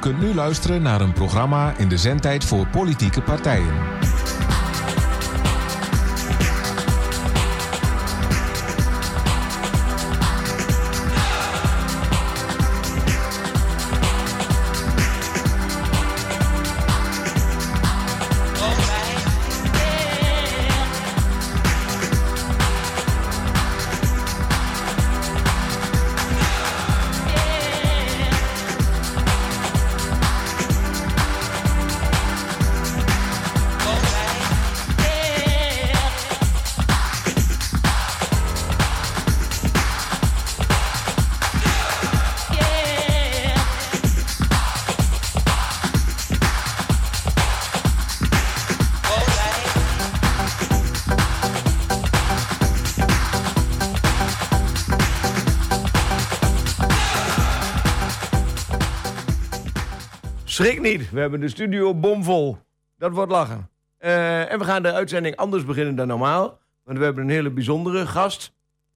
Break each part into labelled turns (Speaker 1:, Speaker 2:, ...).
Speaker 1: kunt nu luisteren naar een programma in de zendtijd voor politieke partijen.
Speaker 2: Niet, we hebben de studio bomvol. Dat wordt lachen. Eh, en we gaan de uitzending anders beginnen dan normaal. Want we hebben een hele bijzondere gast.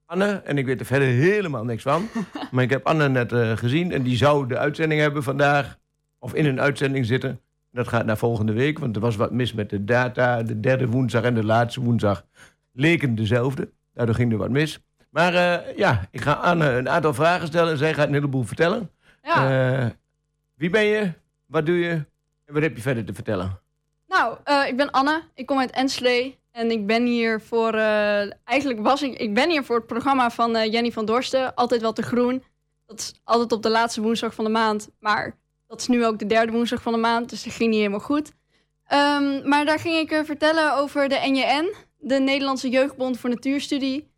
Speaker 2: Anne, en ik weet er verder helemaal niks van. maar ik heb Anne net eh, gezien en die zou de uitzending hebben vandaag. Of in een uitzending zitten. Dat gaat naar volgende week, want er was wat mis met de data. De derde woensdag en de laatste woensdag leken dezelfde. Daardoor ging er wat mis. Maar eh, ja, ik ga Anne een aantal vragen stellen en zij gaat een heleboel vertellen.
Speaker 3: Ja.
Speaker 2: Wie ben je? Wat doe je? En wat heb je verder te vertellen?
Speaker 3: Nou, eh, ik ben Anne. Ik kom uit Enschede. En ik ben hier voor... eh, eigenlijk was ik... Ik ben hier voor het programma van eh, Jenny van Dorsten. Altijd wel te groen. Dat is altijd op de laatste woensdag van de maand. Maar dat is nu ook de derde woensdag van de maand. Dus dat ging niet helemaal goed. Ehm, maar daar ging ik vertellen over de NJN. De Nederlandse Jeugdbond voor Natuurstudie.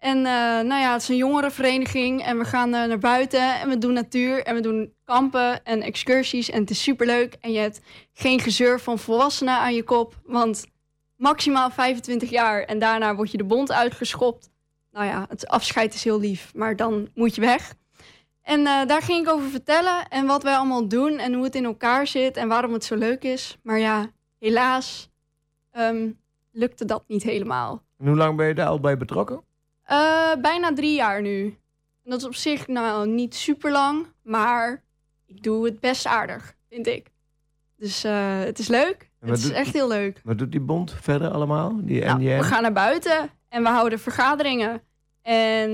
Speaker 3: En eh, nou ja, het is een jongerenvereniging. En we gaan eh, naar buiten. En we doen natuur. En we doen kampen en excursies. En het is superleuk. En je hebt geen gezeur van volwassenen aan je kop. Want maximaal 25 jaar. En daarna word je de bond uitgeschopt. Nou ja, het afscheid is heel lief. Maar dan moet je weg. En eh, daar ging ik over vertellen. En wat wij allemaal doen. En hoe het in elkaar zit. En waarom het zo leuk is. Maar ja, helaas ehm, lukte dat niet helemaal.
Speaker 2: En hoe lang ben je daar al bij betrokken?
Speaker 3: Eh, bijna drie jaar nu. En dat is op zich nou niet super lang, maar ik doe het best aardig, vind ik. Dus eh, het is leuk. Het is
Speaker 2: doet-
Speaker 3: echt heel leuk.
Speaker 2: Wat doet die bond verder allemaal? Die
Speaker 3: Nou, we gaan naar buiten en we houden vergaderingen. En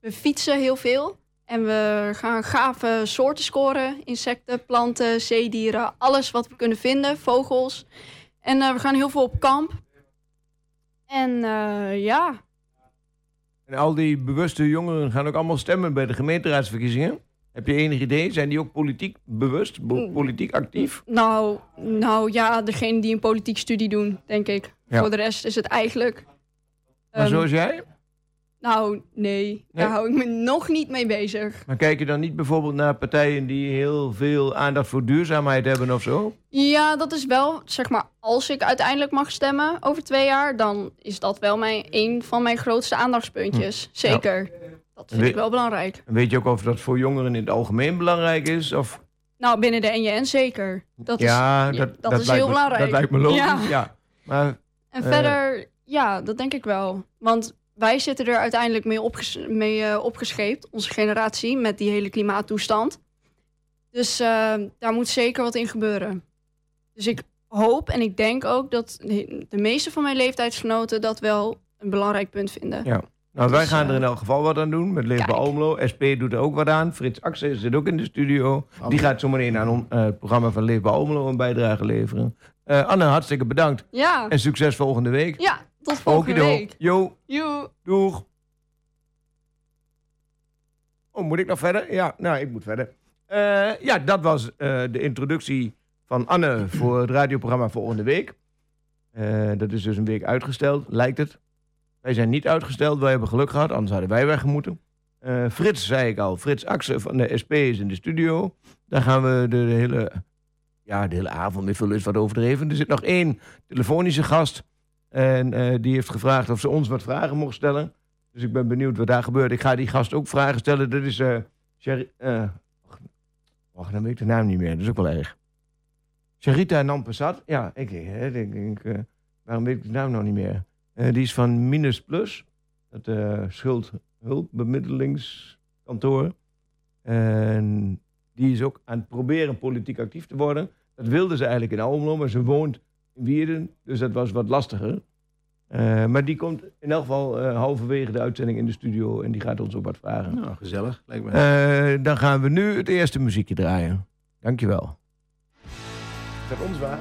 Speaker 3: we fietsen heel veel. En we gaan gave soorten scoren. Insecten, planten, zeedieren. Alles wat we kunnen vinden. Vogels. En eh, we gaan heel veel op kamp. En ja,
Speaker 2: En al die bewuste jongeren gaan ook allemaal stemmen bij de gemeenteraadsverkiezingen. Heb je enig idee? Zijn die ook politiek bewust,
Speaker 3: Mm.
Speaker 2: politiek actief?
Speaker 3: Nou, nou ja, degene die een politiek studie doen, denk ik.
Speaker 2: Ja.
Speaker 3: Voor de rest is het eigenlijk.
Speaker 2: Maar
Speaker 3: ehm,
Speaker 2: zoals jij?
Speaker 3: Nou, nee, daar
Speaker 2: Nee?
Speaker 3: hou ik me nog niet mee bezig.
Speaker 2: Maar kijk je dan niet bijvoorbeeld naar partijen die heel veel aandacht voor duurzaamheid hebben of zo?
Speaker 3: Ja, dat is wel, zeg maar, als ik uiteindelijk mag stemmen over twee jaar, dan is dat wel mijn, een van mijn grootste aandachtspuntjes. Zeker. Dat vind ik wel belangrijk.
Speaker 2: En weet je ook of dat voor jongeren in het algemeen belangrijk is? Of...
Speaker 3: Nou, binnen de NJN zeker. Dat is,
Speaker 2: ja,
Speaker 3: ja,
Speaker 2: dat,
Speaker 3: dat is heel
Speaker 2: me-
Speaker 3: belangrijk.
Speaker 2: Dat lijkt me logisch, ja.
Speaker 3: Ja.
Speaker 2: Maar
Speaker 3: En
Speaker 2: Eh.
Speaker 3: verder, ja, dat denk ik wel. Want wij zitten er uiteindelijk mee, opges mee eh, opgescheept, onze generatie, met die hele klimaattoestand. Dus eh, daar moet zeker wat in gebeuren. Dus ik hoop en ik denk ook dat de meeste van mijn leeftijdsgenoten dat wel een belangrijk punt vinden.
Speaker 2: Ja. nou, wij
Speaker 3: Dus,
Speaker 2: gaan er
Speaker 3: eh,
Speaker 2: in elk geval wat aan doen. Met Leefbaar. Almelo. SP doet er ook wat aan. Frits Axel zit ook in de studio. Die gaat zometeen aan eh, het programma van Leefbaar Almelo een bijdrage leveren. Eh, Anne, hartstikke bedankt.
Speaker 3: Ja,
Speaker 2: En succes volgende week.
Speaker 3: ja tot volgende
Speaker 2: Okido.
Speaker 3: week.
Speaker 2: Jo,
Speaker 3: Joe.
Speaker 2: doeg. Oh, moet ik nog verder? Ja, nou, ik moet verder. Eh, ja, dat was eh, de introductie van Anne voor het radioprogramma volgende week. Eh, dat is dus een week uitgesteld, lijkt het. Wij zijn niet uitgesteld, wij hebben geluk gehad, anders hadden wij weggemoeten. Eh Frits, zei ik al, Frits Axen van de SP is in de studio. Daar gaan we de, hele, ja, de hele avond mee vullen, is wat overdreven. Er zit nog één telefonische gast. En eh, die heeft gevraagd of ze ons wat vragen mocht stellen. Dus ik ben benieuwd wat daar gebeurt. Ik ga die gast ook vragen stellen. Dat is eh Sher eh, wacht, dan weet ik de naam niet meer. Dat is ook wel erg. Sharita Nampasat. Ja, ik, ik, eh, waarom weet ik de naam nou niet meer? Eh, die is van Minus Plus. Het eh schuldhulpbemiddelingskantoor. En
Speaker 4: Die is ook aan het proberen politiek actief te worden. Dat wilde ze eigenlijk in Almelo, maar ze woont in Wierden. Dus dat was wat lastiger. Eh, maar die komt in elk geval eh, halverwege de uitzending in de studio. En die gaat ons ook wat vragen.
Speaker 5: Nou, gezellig. Lijkt me.
Speaker 4: Eh, dan gaan we nu het eerste muziekje draaien. Dankjewel. Is dat ons waar?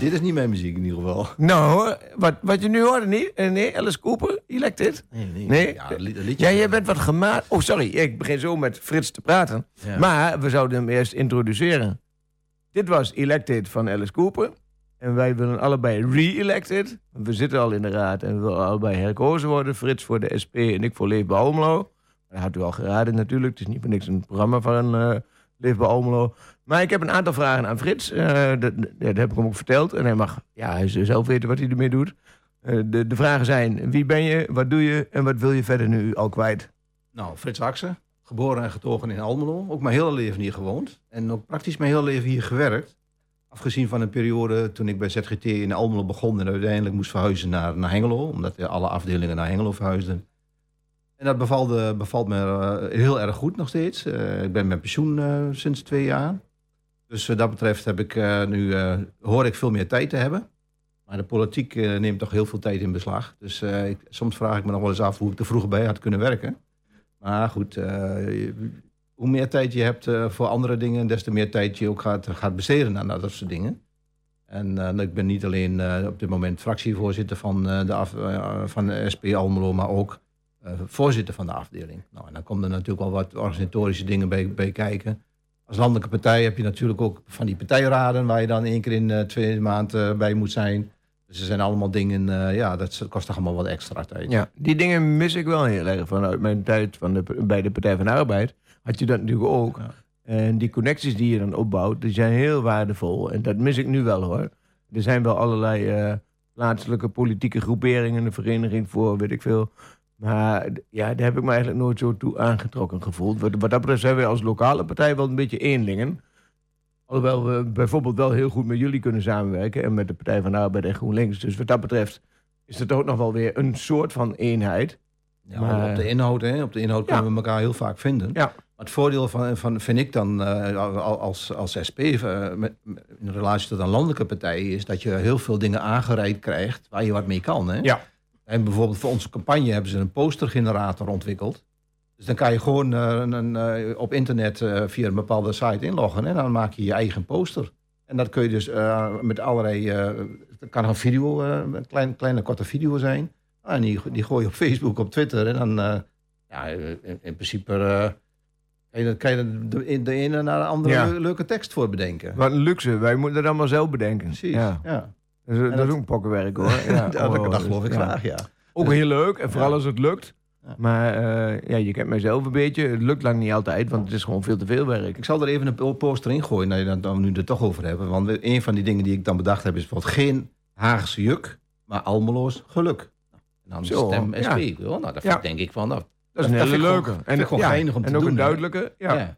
Speaker 5: Dit is niet mijn muziek in ieder geval.
Speaker 4: Nou hoor, wat, wat je nu hoorde niet? Eh, nee, Alice Cooper, Elected?
Speaker 5: Nee, nee.
Speaker 4: Nee?
Speaker 5: Ja, dat liedje.
Speaker 4: Ja, jij bent wat gemaakt. Oh, sorry, ik begin zo met Frits te praten.
Speaker 5: Ja.
Speaker 4: Maar we zouden hem eerst introduceren. Dit was Elected van Alice Cooper. En wij willen allebei re-elected. We zitten al in de raad en we willen allebei herkozen worden. Frits voor de SP en ik voor Leefbaar Almelo. Dat had u al geraden natuurlijk. Het is niet voor niks een programma van Leefbaar Almelo. Maar ik heb een aantal vragen aan Frits. Eh, dat, heb ik hem ook verteld. En hij mag ja, zelf weten wat hij ermee doet. Eh, de, de vragen zijn, wie ben je, wat doe je en wat wil je verder nu al kwijt?
Speaker 5: Nou, Frits Axen, geboren en getogen in Almelo. Ook mijn hele leven hier gewoond. En ook praktisch mijn hele leven hier gewerkt. Afgezien van een periode toen ik bij ZGT in Almelo begon... en uiteindelijk moest verhuizen naar, naar Hengelo. Omdat alle afdelingen naar Hengelo verhuisden. Dat bevalt me eh, heel erg goed nog steeds. Eh, ik ben met pensioen eh, sinds twee jaar. Dus wat dat betreft heb ik, eh, nu, eh, hoor ik veel meer tijd te hebben. Maar de politiek eh, neemt toch heel veel tijd in beslag. Dus eh, ik, soms vraag ik me nog wel eens af hoe ik er vroeger bij had kunnen werken. Maar goed, eh, hoe meer tijd je hebt eh, voor andere dingen, des te meer tijd je ook gaat, gaat besteden aan dat soort dingen. En eh, ik ben niet alleen eh, op dit moment fractievoorzitter van, eh, de, eh, van de SP Almelo, maar ook eh, voorzitter van de afdeling. Nou, en dan komen er natuurlijk wel wat organisatorische dingen bij, bij kijken. Als landelijke partij heb je natuurlijk ook van die partijraden waar je dan één keer in eh, twee maanden bij moet zijn. Dus er zijn allemaal dingen, eh, ja, dat kost toch allemaal wat extra tijd.
Speaker 2: Ja, die dingen mis ik wel heel erg vanuit mijn tijd van de, bij de Partij van de Arbeid. Had je dat natuurlijk ook.
Speaker 5: Ja.
Speaker 2: En die connecties die je dan opbouwt, die zijn heel waardevol. En dat mis ik nu wel hoor. Er zijn wel allerlei eh, plaatselijke politieke groeperingen, een vereniging voor, weet ik veel. Maar ja, daar heb ik me eigenlijk nooit zo toe aangetrokken gevoeld. Wat, wat dat betreft zijn wij als lokale partij wel een beetje eenlingen. Alhoewel we bijvoorbeeld wel heel goed met jullie kunnen samenwerken. En met de Partij van de Arbeid en GroenLinks. Dus wat dat betreft is het ook nog wel weer een soort van eenheid.
Speaker 5: Ja,
Speaker 2: Maar-
Speaker 5: op de inhoud, hè, op de inhoud
Speaker 2: Ja.
Speaker 5: kunnen we elkaar heel vaak vinden.
Speaker 2: Ja.
Speaker 5: Maar het voordeel van, van vind ik dan eh, al- als, als SP eh, met- in relatie tot een landelijke partij is dat je heel veel dingen aangereikt krijgt waar je wat mee kan. Hè?
Speaker 2: Ja.
Speaker 5: En bijvoorbeeld voor onze campagne hebben ze een postergenerator ontwikkeld. Dus dan kan je gewoon eh, een, een, eh, op internet eh, via een bepaalde site inloggen en dan maak je je eigen poster. En dat kun je dus met allerlei. het kan een video, een klein, kleine korte video zijn. Ah, en die, die gooi je op Facebook, op Twitter. En dan, ja, in, in principe eh, kan je, kan je de, de ene naar de andere
Speaker 2: Ja.
Speaker 5: leuke tekst voor bedenken.
Speaker 2: Wat een luxe. Wij moeten dat allemaal zelf bedenken.
Speaker 5: Precies,
Speaker 2: Ja.
Speaker 5: ja.
Speaker 2: Dat, is, dat
Speaker 5: dat-
Speaker 2: is ook een pokkenwerk hoor. Ja,
Speaker 5: dat,
Speaker 2: oh,
Speaker 5: dat geloof ik graag, ja.
Speaker 2: Ook heel leuk. En vooral als het lukt. Maar eh, ja, je kent mijzelf een beetje. Het lukt lang niet altijd, want het is gewoon veel te veel werk.
Speaker 5: Ik zal er even een po- poster in gooien, dat je dat dan nu er toch over hebben. Want een van die dingen die ik dan bedacht heb, is bijvoorbeeld geen Haagse juk, maar Almeloos geluk. En dan
Speaker 2: Zo,
Speaker 5: stem. SP. Ja. Nou, dat vind
Speaker 2: Ja.
Speaker 5: ik denk ik van, nou,
Speaker 2: Dat is een
Speaker 5: dat
Speaker 2: hele leuke.
Speaker 5: gewoon- ik gewoon
Speaker 2: ja,
Speaker 5: om te
Speaker 2: en ook
Speaker 5: doen,
Speaker 2: een duidelijke. Ja.
Speaker 5: ja.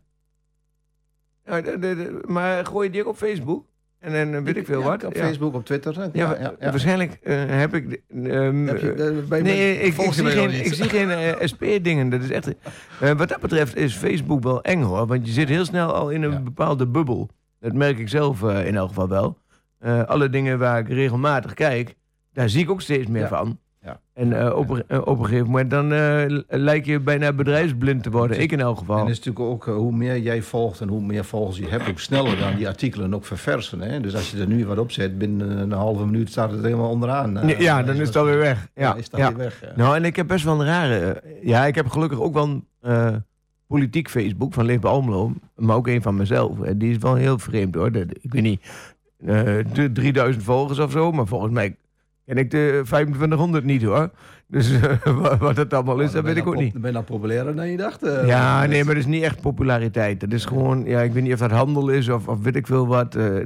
Speaker 2: Maar gooi je die ook op Facebook? En dan eh, weet ik veel
Speaker 5: Ja,
Speaker 2: wat.
Speaker 5: Op. Facebook, op Twitter. Ja,
Speaker 2: Ja,
Speaker 5: ja, ja,
Speaker 2: waarschijnlijk eh, heb ik... ehm,
Speaker 5: Heb je, eh,
Speaker 2: Nee, ik, zie geen,
Speaker 5: niet?
Speaker 2: ik zie geen SP-dingen. Dat is echt. wat dat betreft is Facebook wel eng hoor. Want je zit heel snel al in een bepaalde bubbel. Dat merk ik zelf in elk geval wel. Alle dingen waar ik regelmatig kijk, daar zie ik ook steeds meer van.
Speaker 5: Ja.
Speaker 2: En eh, op, een- eh, op een gegeven moment dan l- lijk je bijna bedrijfsblind te worden. Ik in elk
Speaker 5: En
Speaker 2: geval.
Speaker 5: het is natuurlijk ook, hoe meer jij volgt en hoe meer volgers je hebt, hoe sneller dan die artikelen ook verversen. Hè? Dus als je er nu wat op zet, binnen een halve minuut staat het helemaal onderaan.
Speaker 2: ja, dan is het alweer weg.
Speaker 5: Ja, is dat
Speaker 2: ja.
Speaker 5: weer weg. ja.
Speaker 2: Nou, en ik heb best wel een rare... Ja, ik heb gelukkig ook wel een politiek Facebook van Leefbaar Almelo. Maar ook een van mezelf. En die is wel heel vreemd hoor. Dat- ik weet niet, eh, de 3000 volgers of zo. Maar volgens mij ken ik de 2500 niet hoor. Dus eh, wa- wat het allemaal is,
Speaker 5: Nou,
Speaker 2: dat weet ik ook
Speaker 5: je
Speaker 2: niet.
Speaker 5: ben je nou populairder dan je dacht? eh,
Speaker 2: Ja, nee, maar dat is niet echt populariteit. Dat is gewoon, ja, ik weet niet of dat handel is of, of weet ik veel wat. eh,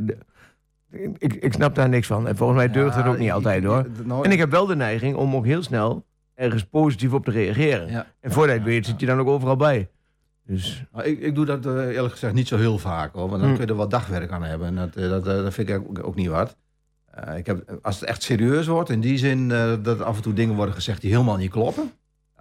Speaker 2: ik, ik snap daar niks van. En volgens mij deugt het ook niet altijd hoor.
Speaker 5: nou,
Speaker 2: En ik heb wel de neiging om ook heel snel ergens positief op te reageren.
Speaker 5: ja.
Speaker 2: En voordat je weet zit je dan ook overal bij. Dus
Speaker 5: Nou, ik, ik doe dat eerlijk gezegd niet zo heel vaak hoor. Want dan
Speaker 2: Hm.
Speaker 5: kun je er wat dagwerk aan hebben. En dat, dat, dat vind ik ook, ook niet wat. Eh, ik heb, als het echt serieus wordt, in die zin eh, dat af en toe dingen worden gezegd die helemaal niet kloppen.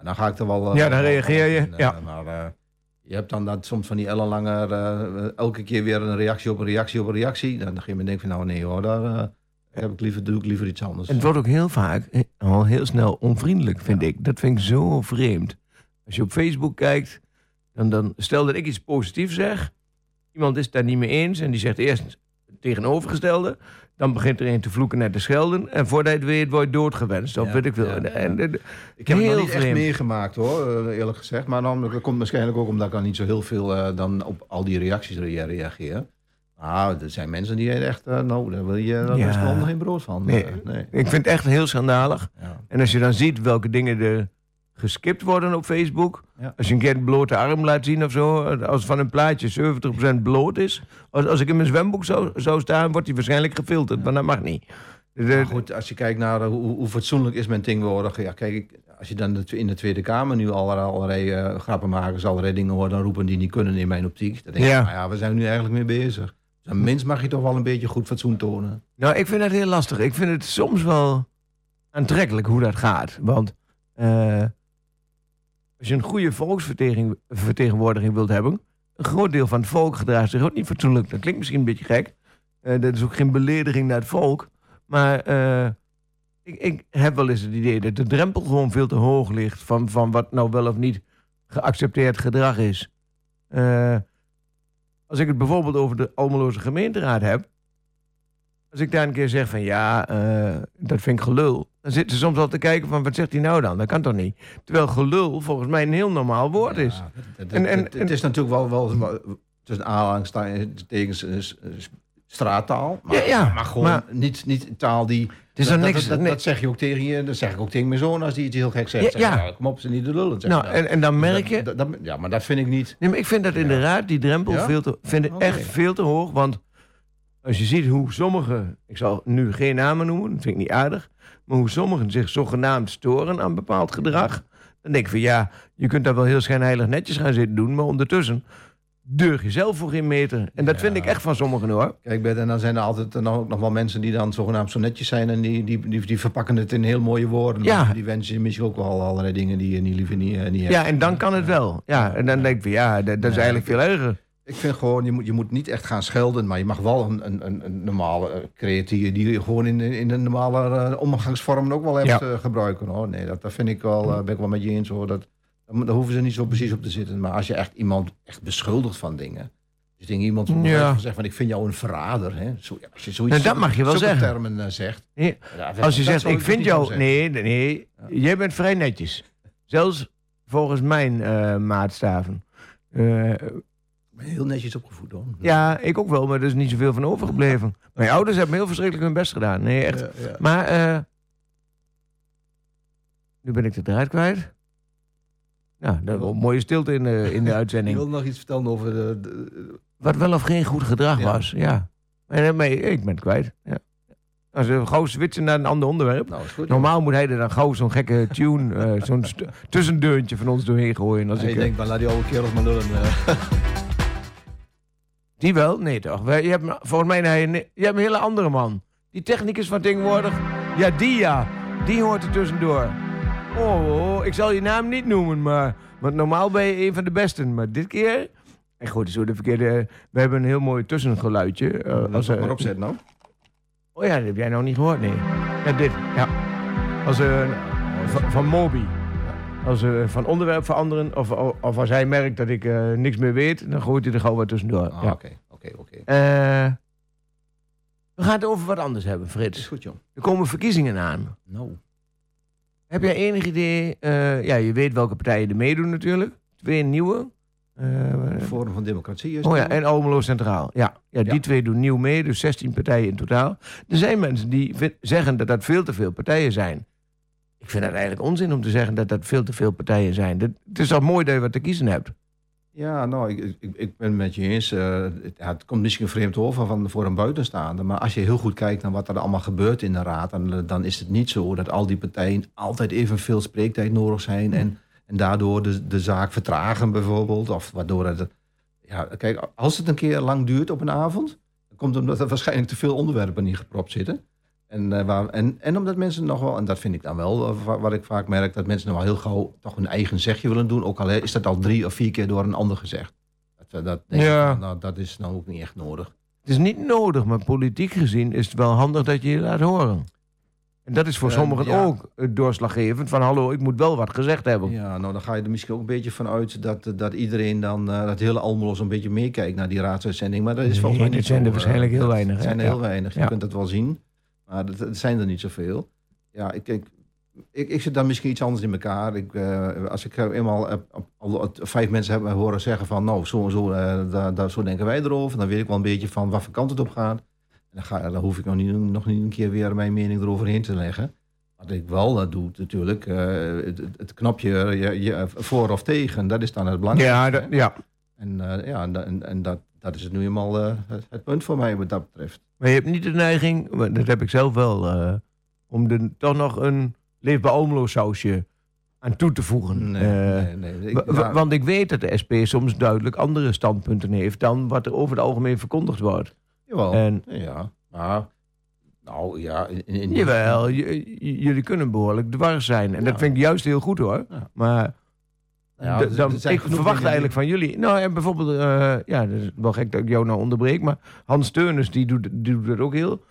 Speaker 5: Dan ga ik er wel. eh,
Speaker 2: Ja, dan reageer je, ja.
Speaker 5: Maar je hebt dan dat soms van die ellenlange, elke keer weer een reactie op een reactie op een reactie. Dan ga je me denken van nou nee hoor, daar heb ik liever, doe ik liever iets anders.
Speaker 2: en het wordt ook heel vaak al heel snel onvriendelijk, vind ik. Dat vind ik zo vreemd. Als je op Facebook kijkt, dan, dan stel dat ik iets positiefs zeg. Iemand is het daar niet mee eens en die zegt eerst tegenovergestelde. Dan begint er een te vloeken en te schelden. En voordat het weet, word je doodgewenst. Of
Speaker 5: Ja,
Speaker 2: weet ik veel.
Speaker 5: ja.
Speaker 2: En, en-
Speaker 5: Ik heb het nog niet echt meegemaakt hoor, eh, eerlijk gezegd. Maar dan, dat komt waarschijnlijk ook omdat ik dan niet zo heel veel eh, dan op al die reacties rea- reageer. Nou, er zijn mensen die echt, eh, nou, daar wil je daar
Speaker 2: Ja.
Speaker 5: is gewoon geen brood van.
Speaker 2: Nee.
Speaker 5: Eh, nee.
Speaker 2: ik vind het echt heel schandalig. En als je dan ziet welke dingen er geskipt worden op Facebook.
Speaker 5: Ja.
Speaker 2: Als je een keer een blote arm laat zien of zo. Als van een plaatje 70% bloot is. Als, als ik in mijn zwemboek zou, zou staan, wordt die waarschijnlijk gefilterd. Maar dat mag niet.
Speaker 5: Maar goed, als je kijkt naar eh, hoe, hoe fatsoenlijk is men tegenwoordig. Ja, kijk, als je dan in de Tweede Kamer nu allerlei, allerlei eh, grappenmakers, allerlei dingen hoort dan roepen die niet kunnen in mijn optiek. Dan denk ik,
Speaker 2: Ja.
Speaker 5: nou ja, we zijn nu eigenlijk mee bezig. Dus een mens mag je toch wel een beetje goed fatsoen tonen.
Speaker 2: Nou, ik vind dat heel lastig. Ik vind het soms wel aantrekkelijk hoe dat gaat. Want eh, als je een goede volksvertegenwoordiging wilt hebben... een groot deel van het volk gedraagt zich ook niet fatsoenlijk. Dat klinkt misschien een beetje gek. Eh, dat is ook geen belediging naar het volk. Maar eh, ik, ik heb wel eens het idee dat de drempel gewoon veel te hoog ligt van, van wat nou wel of niet geaccepteerd gedrag is. Eh, als ik het bijvoorbeeld over de Almeloze gemeenteraad heb, als ik daar een keer zeg van ja, dat vind ik gelul, dan zitten ze soms al te kijken van wat zegt hij nou dan? Dat kan toch niet? Terwijl gelul volgens mij een heel normaal woord is.
Speaker 5: Ja, het,
Speaker 2: En-
Speaker 5: het-
Speaker 2: en-
Speaker 5: het- het is natuurlijk wel, wel, tussen aanhalingstekens straattaal. Maar,
Speaker 2: Ja, ja,
Speaker 5: maar gewoon
Speaker 2: maar-
Speaker 5: niet, niet taal die... Dat, dat- zeg je ook tegen je, dat zeg ik ook tegen mijn zoon als die iets heel gek zegt.
Speaker 2: Ja,
Speaker 5: nou, kom op, ze niet de lullen. zeg
Speaker 2: nou, en, en dan merk je.
Speaker 5: Dat- ja, maar dat vind ik niet...
Speaker 2: Nee, maar ik vind dat in de raad die drempel veel te, vind ik echt veel te hoog. Want als je ziet hoe sommigen, ik zal nu geen namen noemen, dat vind ik niet aardig. Maar hoe sommigen zich zogenaamd storen aan bepaald gedrag. Dan denk ik van ja, je kunt daar wel heel schijnheilig netjes gaan zitten doen. Maar ondertussen deug je zelf voor geen meter. En dat
Speaker 5: Ja.
Speaker 2: vind ik echt van sommigen hoor.
Speaker 5: Kijk, en dan zijn er altijd dan ook nog wel mensen die dan zogenaamd zo netjes zijn en die, die, die, die verpakken het in heel mooie woorden.
Speaker 2: Ja.
Speaker 5: Die wensen je misschien ook wel allerlei dingen die je niet liever niet, eh, niet hebt.
Speaker 2: Ja, en dan kan het wel. Ja, en dan denk ik van ja, dat, dat is eigenlijk veel erger.
Speaker 5: Ik vind gewoon, je moet, je moet niet echt gaan schelden, maar je mag wel een, een, een, normale uh, creatieve die je gewoon in, in de normale eh, omgangsvormen ook wel hebt
Speaker 2: Ja.
Speaker 5: eh, gebruiken. Hoor. Nee, dat, dat vind ik wel, eh, ben ik wel met je eens hoor. Dat, daar, hoeven ze niet zo precies op te zitten. Maar als je echt iemand echt beschuldigt van dingen. Dus dingen iemand
Speaker 2: Ja.
Speaker 5: zegt van ik vind jou een verrader. Hè? Zo, ja, als je zoiets
Speaker 2: Nou, dat mag je wel zeggen.
Speaker 5: termen eh, zegt.
Speaker 2: Nee, Als je zegt, ik vind jou... Nee, nee, nee. Jij bent vrij netjes. Zelfs volgens mijn eh, maatstaven. Eh,
Speaker 5: Ik heel netjes opgevoed hoor.
Speaker 2: ja, ik ook wel, maar er is niet zoveel van overgebleven. Mijn ouders hebben heel verschrikkelijk hun best gedaan. Nee, echt.
Speaker 5: Ja, ja.
Speaker 2: Maar, eh, nu ben ik de draad kwijt. Nou, dat een mooie stilte in de, in de uitzending.
Speaker 5: wil nog iets vertellen over de, de-
Speaker 2: Wat wel of geen goed gedrag
Speaker 5: Ja.
Speaker 2: was, ja. Maar, nee, ik ben het kwijt, ja. Als we gauw switchen naar een ander onderwerp.
Speaker 5: nou is goed.
Speaker 2: Normaal moet hij er dan gauw zo'n gekke tune, eh, zo'n tussendeuntje van ons doorheen gooien. Als
Speaker 5: Ja,
Speaker 2: ik, eh,
Speaker 5: denkt, dan laat die oude kerels maar lullen. eh.
Speaker 2: Die wel? Nee toch? Je hebt, volgens mij een, je hebt een hele andere man. Die technicus van tegenwoordig. Ja, die ja. Die hoort er tussendoor. Oh, oh, ik zal je naam niet noemen, maar... Want normaal ben je een van de besten. Maar dit keer... En goed, zo de verkeerde... We hebben een heel mooi tussengeluidje. eh,
Speaker 5: Als
Speaker 2: eh,
Speaker 5: maar opzet nou.
Speaker 2: Oh ja, dat heb jij nou niet gehoord, nee. Ja, dit. Ja. Als een... van, van Moby. Als uh, van onderwerp veranderen, of, of als hij merkt dat ik eh, niks meer weet, dan gooit hij er gauw wat tussendoor.
Speaker 5: Ah,
Speaker 2: ja.
Speaker 5: Oké, oké, oké.
Speaker 2: Eh, we gaan het over wat anders hebben,
Speaker 5: Is
Speaker 2: Frits.
Speaker 5: goed, joh.
Speaker 2: Er komen verkiezingen aan.
Speaker 5: Nou.
Speaker 2: Heb jij enig idee? eh, ja, je weet welke partijen er meedoen natuurlijk. Twee nieuwe. Eh,
Speaker 5: Forum van Democratie is
Speaker 2: oh ja, en Almelo Centraal. Ja, ja die
Speaker 5: Ja.
Speaker 2: twee doen nieuw mee, dus 16 partijen in totaal. Er zijn mensen die zeggen dat dat veel te veel partijen zijn. Ik vind het eigenlijk onzin om te zeggen dat dat veel te veel partijen zijn. Dat- Het is toch mooi dat je wat te kiezen hebt.
Speaker 5: Ja, nou, ik, ik, ik ben het met je eens. eh, het, komt misschien vreemd over van, voor een buitenstaander. Maar als je heel goed kijkt naar wat er allemaal gebeurt in de raad... dan, is het niet zo dat al die partijen altijd evenveel spreektijd nodig zijn... en, en daardoor de, de zaak vertragen bijvoorbeeld. Of waardoor het... Ja, kijk, als het een keer lang duurt op een avond... dan komt het omdat er waarschijnlijk te veel onderwerpen niet gepropt zitten. En, eh, waar, en, en omdat mensen nog wel, en dat vind ik dan wel, eh, wa- wat ik vaak merk, dat mensen nog wel heel gauw toch hun eigen zegje willen doen. Ook al is dat al drie of vier keer door een ander gezegd. Dat, eh, dat, denk
Speaker 2: Ja.
Speaker 5: nou, dat is nou ook niet echt nodig.
Speaker 2: Het is niet nodig, maar politiek gezien is het wel handig dat je je laat horen. En dat is voor sommigen
Speaker 5: ja.
Speaker 2: ook doorslaggevend. Van hallo, ik moet wel wat gezegd hebben.
Speaker 5: Ja, nou dan ga je er misschien ook een beetje van uit dat, dat iedereen dan, dat hele Almelo zo'n beetje meekijkt naar die raadsuitzending. Maar dat is
Speaker 2: Nee,
Speaker 5: volgens mij
Speaker 2: dat
Speaker 5: niet
Speaker 2: zijn
Speaker 5: zo,
Speaker 2: er waarschijnlijk heel
Speaker 5: dat
Speaker 2: weinig, hè?
Speaker 5: zijn er heel weinig, je
Speaker 2: Ja.
Speaker 5: kunt het wel zien. Maar dat, dat zijn er niet zoveel. Ja, ik, ik, ik, ik zit dan misschien iets anders in elkaar. Ik, eh, als ik eh, eenmaal al vijf mensen heb horen zeggen van... nou, zo en zo, daar, daar, zo denken wij erover. Dan weet ik wel een beetje van wat voor kant het op gaat. En dan, ga, dan hoef ik nog niet, nog niet een keer weer mijn mening eroverheen te leggen. Wat ik wel uh, doe natuurlijk, uh, het, het, knopje je, je, voor of tegen, dat is dan het belangrijkste.
Speaker 2: Ja, dat, ja.
Speaker 5: En, uh, ja, en, en dat, dat is het nu eenmaal uh, het, punt voor mij wat dat betreft.
Speaker 2: Maar je hebt niet de neiging, dat heb ik zelf wel, uh, om er toch nog een Leefbaar Almelo sausje aan toe te voegen.
Speaker 5: Nee, nee, nee.
Speaker 2: Ik, ja. Want ik weet dat de SP soms duidelijk andere standpunten heeft dan wat er over het algemeen verkondigd wordt.
Speaker 5: Jawel, en, ja. Maar, nou ja... In, in
Speaker 2: jawel, jullie kunnen behoorlijk dwars zijn. En ja. dat vind ik juist heel goed hoor. Ja. Maar... Ja, dus, dan, ik verwacht eigenlijk van jullie. Nou, en bijvoorbeeld, uh, ja, dat is wel gek dat ik jou nou onderbreek, maar Hans Teunus, die doet, die doet het ook heel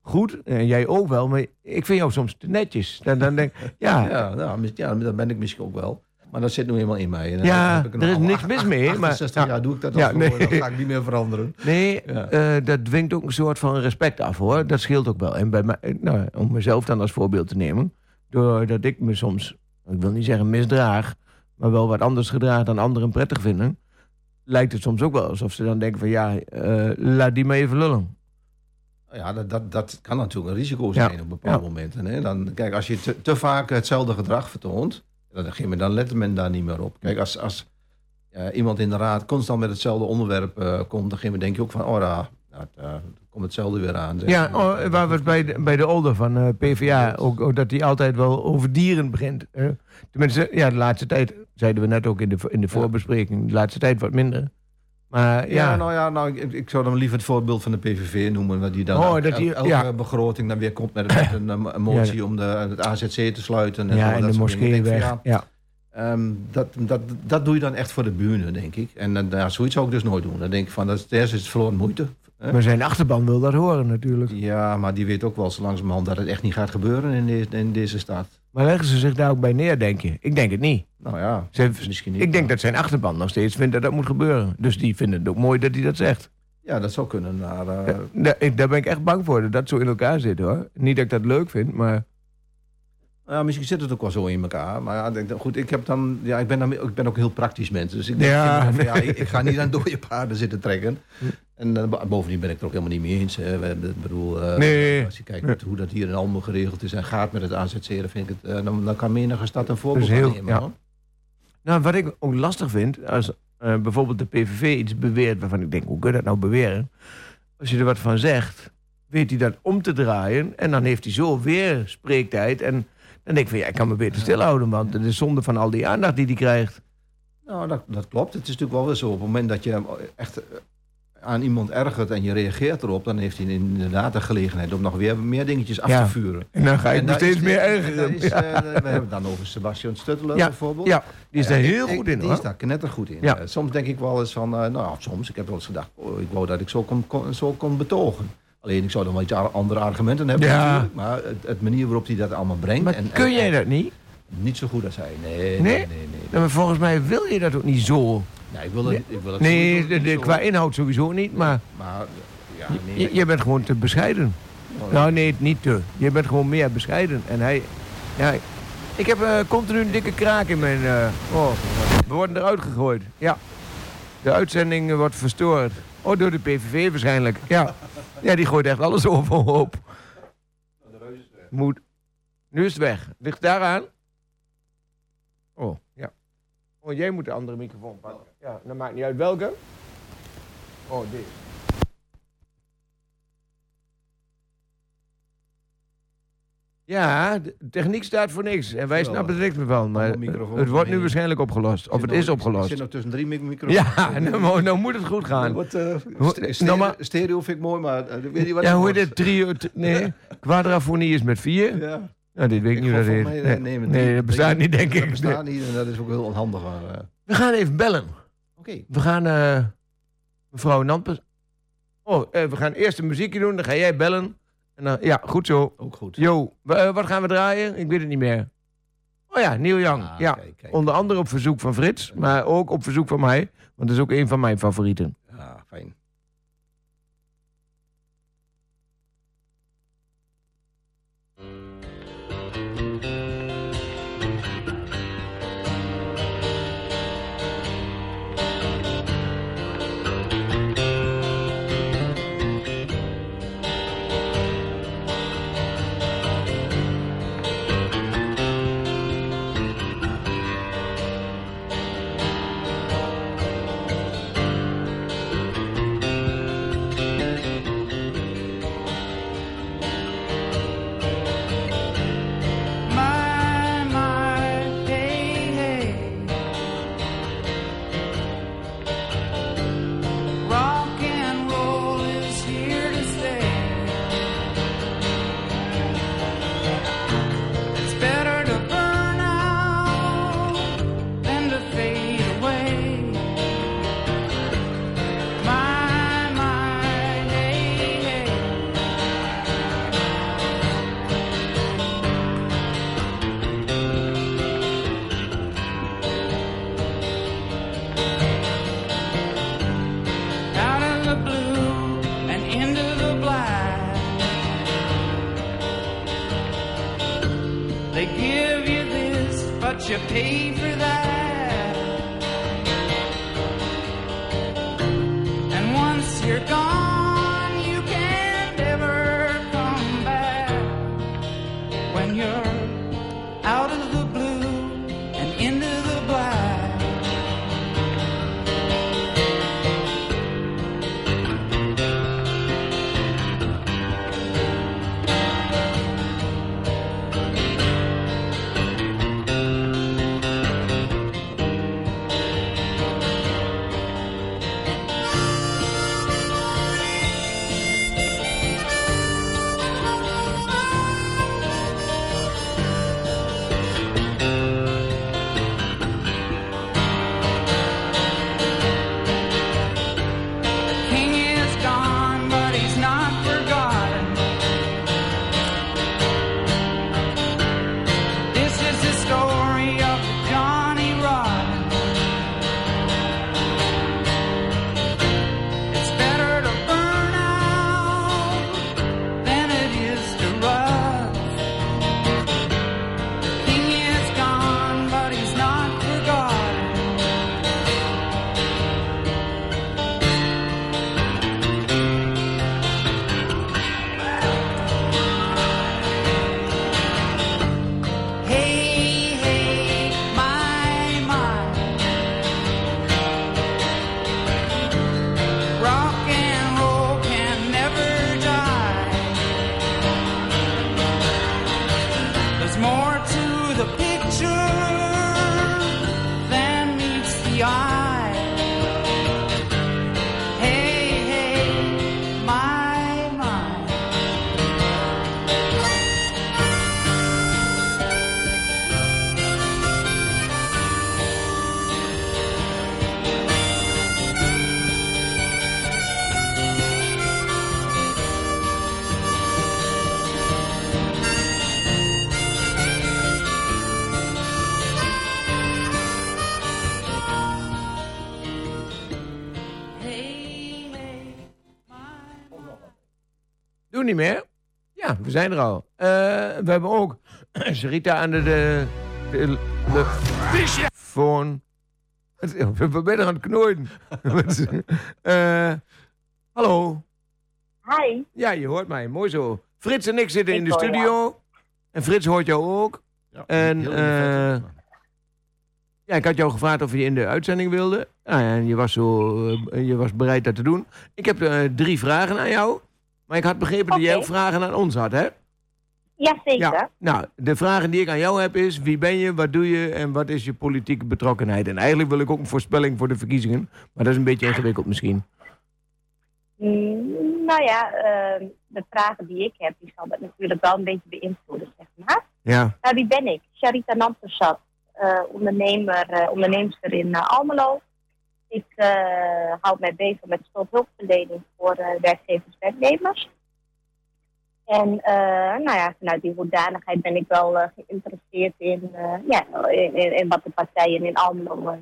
Speaker 2: goed. En jij ook wel, maar ik vind jou soms te netjes. Dan, dan denk ja,
Speaker 5: Ja, nou, ja, dat ben ik misschien ook wel. Maar dat zit nu eenmaal in mij. En
Speaker 2: Ja,
Speaker 5: heb ik
Speaker 2: er is niks
Speaker 5: acht-
Speaker 2: mis mee, maar-
Speaker 5: 68
Speaker 2: ja.
Speaker 5: jaar doe ik dat al
Speaker 2: Ja,
Speaker 5: voor,
Speaker 2: nee.
Speaker 5: ga ik niet meer veranderen.
Speaker 2: Nee,
Speaker 5: Ja.
Speaker 2: eh, dat dwingt ook een soort van respect af hoor. Dat scheelt ook wel. En bij mij, eh, nou, om mezelf dan als voorbeeld te nemen. Doordat ik me soms, ik wil niet zeggen misdraag, maar wel wat anders gedraag dan anderen prettig vinden. Lijkt het soms ook wel alsof ze dan denken van ja, eh, laat die maar even lullen.
Speaker 5: Ja, dat, dat, dat kan natuurlijk een risico zijn
Speaker 2: Ja.
Speaker 5: op bepaalde
Speaker 2: Ja.
Speaker 5: momenten. Hè? Dan, kijk, als je te, te vaak hetzelfde gedrag vertoont, dan, dan, dan let men daar niet meer op. Kijk, als, als ja, iemand in de raad constant met hetzelfde onderwerp eh, komt, dan denk je ook van, oh, daar, daar, daar komt hetzelfde weer aan. zeg.
Speaker 2: Ja, oh, waar we het bij de, bij de Older van eh, PvdA, ook, ook dat hij altijd wel over dieren begint. hè. tenminste, ja, de laatste tijd, zeiden we net ook in de, in de voorbespreking, de laatste tijd wat minder. Maar ja,
Speaker 5: Ja, nou ja, nou, ik, ik zou dan liever het voorbeeld van de PVV noemen. waar Die dan
Speaker 2: Oh, dat die-
Speaker 5: elke
Speaker 2: ja.
Speaker 5: begroting dan weer komt met, met een, een motie om de, het AZC te sluiten. En
Speaker 2: ja, en
Speaker 5: dat
Speaker 2: de moskee weg. Ja.
Speaker 5: ehm, dat, dat, dat doe je dan echt voor de buren, denk ik. En ja, zoiets zou ik dus nooit doen. Dan denk ik van, dat eerste is het verloren moeite.
Speaker 2: Maar zijn achterban wil dat horen natuurlijk.
Speaker 5: Ja, maar die weet ook wel zo langzamerhand dat het echt niet gaat gebeuren in, deze in deze stad.
Speaker 2: Maar leggen ze zich daar ook bij neer, denk je? Ik denk het niet.
Speaker 5: Nou ja,
Speaker 2: Ze,
Speaker 5: misschien niet.
Speaker 2: ik denk dat zijn achterban nog steeds vindt dat dat moet gebeuren. Dus die vinden het ook mooi dat hij dat zegt.
Speaker 5: Ja, dat zou kunnen. Maar, eh,
Speaker 2: Ja, daar ben ik echt bang voor, dat dat zo in elkaar zit hoor. Niet dat ik dat leuk vind, maar...
Speaker 5: Ja, misschien zit het ook wel zo in elkaar. Maar ja, denk, goed, ik, heb dan, ja, ik, ben dan, ik ben ook heel praktisch mens. Dus ik, denk,
Speaker 2: Ja,
Speaker 5: van, ja, ik, ik ga niet aan dode paarden zitten trekken. En eh, bo- bovendien ben ik het er ook helemaal niet mee eens. Hè. We ik bedoel,
Speaker 2: Nee.
Speaker 5: als je kijkt hoe dat hier in geregeld is en gaat met het AZC, dan, vind ik het, eh, dan, dan kan menige stad een voorbeeld
Speaker 2: Dus heel-
Speaker 5: nemen.
Speaker 2: ja. Nou, wat ik ook lastig vind, als bijvoorbeeld de PVV iets beweert waarvan ik denk, hoe kun je dat nou beweren? Als je er wat van zegt, weet hij dat om te draaien en dan heeft hij zo weer spreektijd. En dan denk ik van, ja, ik kan me beter stilhouden, want het is zonde van al die aandacht die hij krijgt.
Speaker 5: Nou, dat, dat klopt. Het is natuurlijk wel weer zo. Op het moment dat je echt eh, aan iemand ergert en je reageert erop, dan heeft hij inderdaad de gelegenheid om nog weer meer dingetjes af
Speaker 2: Ja.
Speaker 5: te vuren.
Speaker 2: En dan ga je
Speaker 5: daar
Speaker 2: steeds meer
Speaker 5: de-
Speaker 2: ergeren. Ja.
Speaker 5: eh, we hebben het dan over Sebastian Stuttelen
Speaker 2: Ja,
Speaker 5: bijvoorbeeld.
Speaker 2: Ja, die is daar heel
Speaker 5: ik-
Speaker 2: goed in
Speaker 5: Die
Speaker 2: hoor.
Speaker 5: is daar knettergoed in. Eh, soms denk ik wel eens van, eh, nou soms, ik heb wel eens gedacht, oh, ik wou dat ik zo kon, kon- zo kon betogen. Alleen ik zou dan wel iets andere argumenten hebben
Speaker 2: Ja.
Speaker 5: natuurlijk. Maar het, het manier waarop hij dat allemaal brengt.
Speaker 2: Maar
Speaker 5: en,
Speaker 2: kun
Speaker 5: en-
Speaker 2: jij dat niet?
Speaker 5: Niet zo goed als hij. Nee, nee,
Speaker 2: Nee?
Speaker 5: nee. nee,
Speaker 2: Nou, maar volgens mij wil je dat ook niet zo.
Speaker 5: Nee, ik wil ik wil
Speaker 2: Nee,
Speaker 5: niet zo-
Speaker 2: qua inhoud sowieso niet, maar
Speaker 5: Maar ja,
Speaker 2: je,
Speaker 5: nee.
Speaker 2: je bent gewoon te bescheiden.
Speaker 5: Oh,
Speaker 2: Nou nee, niet te. Je bent gewoon meer bescheiden. En hij... Ja, ik heb eh, continu een dikke kraak in mijn... eh, oh, we worden eruit gegooid. Ja. De uitzending wordt verstoord. Oh, door de PVV waarschijnlijk. Ja. Ja, die gooit echt alles overhoop. Moet... Nu is het weg. Ligt daaraan? Oh, ja. Oh, jij moet de andere microfoon pakken. Ja, dat maakt niet uit welke. Oh, deze. Ja, de techniek staat voor niks. En wij snappen er niks meer van. Maar het wordt nu waarschijnlijk opgelost. Of het is
Speaker 5: nou-
Speaker 2: opgelost.
Speaker 5: Ik zit nog tussen drie mic- microfoons.
Speaker 2: Ja, nou, nou moet het goed gaan.
Speaker 5: Wat, eh, st- stereo, vind ik mooi, maar eh, weet niet wat
Speaker 2: Ja,
Speaker 5: het
Speaker 2: hoe heet het? Trio... Nee, quadrafonie is met vier.
Speaker 5: Ja.
Speaker 2: Nou, dit weet ik,
Speaker 5: Ik
Speaker 2: niet dat Nee,
Speaker 5: mij, eh,
Speaker 2: nee, dat bestaat niet, denk
Speaker 5: Dat
Speaker 2: ik.
Speaker 5: bestaat niet en dat is ook heel onhandig. Maar,
Speaker 2: We gaan even bellen.
Speaker 5: Oké.
Speaker 2: We gaan... mevrouw Nampers... Oh, we gaan eerst een muziekje doen. Dan ga jij bellen. En dan, ja, goed zo.
Speaker 5: Ook goed.
Speaker 2: W- eh, wat gaan we draaien? Ik weet het niet meer. Oh ja, Neil Young.
Speaker 5: Ah,
Speaker 2: ja.
Speaker 5: kijk, kijk.
Speaker 2: Onder andere op verzoek van Frits. Maar ook op verzoek van mij. Want dat is ook een van mijn favorieten.
Speaker 5: Ja, fijn.
Speaker 6: You pay for that.
Speaker 2: Niet meer? Ja, we zijn er al. Eh, we hebben ook Sarita aan de, de, de, de telefoon. We er aan het knooien. Eh, hallo.
Speaker 7: Hi.
Speaker 2: Ja, je hoort mij. Mooi zo. Frits en ik zitten
Speaker 7: Ik
Speaker 2: in de studio. En Frits hoort jou ook.
Speaker 5: Ja,
Speaker 2: En, eh. Ja, ik had jou gevraagd of je in de uitzending wilde. Nou ja, en je was, zo, je was bereid dat te doen. Ik heb eh, drie vragen aan jou. Maar ik had begrepen dat jij ook vragen aan ons had, hè?
Speaker 7: Ja, zeker.
Speaker 2: Ja. Nou, de vragen die ik aan jou heb is... wie ben je, wat doe je en wat is je politieke betrokkenheid? En eigenlijk wil ik ook een voorspelling voor de verkiezingen. Maar dat is een beetje ingewikkeld misschien.
Speaker 7: Mm, nou ja, eh, de vragen die ik heb, die zal dat natuurlijk wel een beetje beïnvloeden, zeg maar.
Speaker 2: Ja,
Speaker 7: Nou, wie ben ik? Sharita Nampersat, eh ondernemer, onderneemster in eh, Almelo. Ik eh houd mij bezig met schuldhulpverlening voor eh, werkgevers en werknemers. En eh, nou ja, vanuit die hoedanigheid ben ik wel geïnteresseerd in, ja, in, in, in wat de partijen in Almelo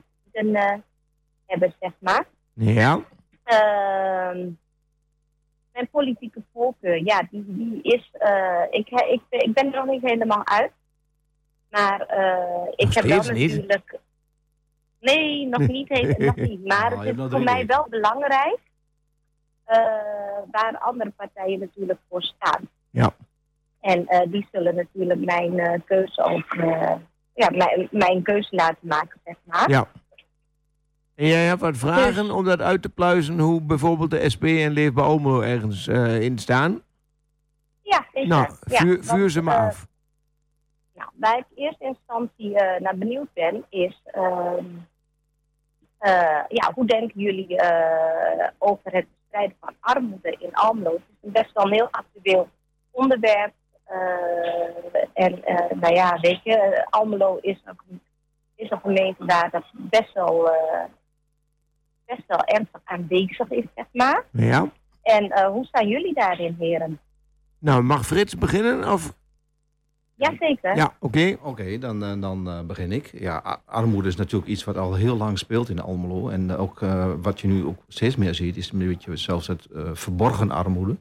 Speaker 7: hebben, zeg maar.
Speaker 2: ja,
Speaker 7: Ehm, mijn politieke voorkeur, ja, die, die is. ik, ik, ik ben er nog niet helemaal uit. Maar ik
Speaker 2: Nog
Speaker 7: heb wel natuurlijk. Nee, nog niet. Heel, nog niet. Maar
Speaker 5: je
Speaker 7: het is voor mij wel belangrijk eh, waar andere partijen natuurlijk voor staan.
Speaker 2: Ja.
Speaker 7: En eh, die zullen natuurlijk mijn eh, keuze ook. ja, mijn, mijn keuze laten maken, zeg maar.
Speaker 2: Ja. En jij hebt wat vragen om dat uit te pluizen... hoe bijvoorbeeld de SP en Leefbaar Almelo ergens in staan?
Speaker 7: Ja, zeker.
Speaker 2: Nou,
Speaker 7: Ja,
Speaker 2: vuur,
Speaker 7: want,
Speaker 2: vuur ze maar af.
Speaker 7: Nou, waar ik in eerste instantie naar benieuwd ben, is ehm, eh, ja, hoe denken jullie eh, over het bestrijden van armoede in Almelo? Het is een best wel een heel actueel onderwerp. eh, en eh, nou ja, weet je, Almelo is ook een, is een gemeente waar dat best wel, eh, best wel ernstig aanwezig is, zeg maar.
Speaker 2: Ja.
Speaker 7: En eh, hoe staan jullie daarin, heren?
Speaker 2: Nou, mag Frits beginnen? Of...
Speaker 7: Jazeker.
Speaker 2: Ja, oké.
Speaker 5: Oké, dan, eh, dan eh, begin ik. Ja, armoede is natuurlijk iets wat al heel lang speelt in Almelo. En eh, ook wat je nu ook steeds meer ziet, is een beetje zelfs het verborgen armoede.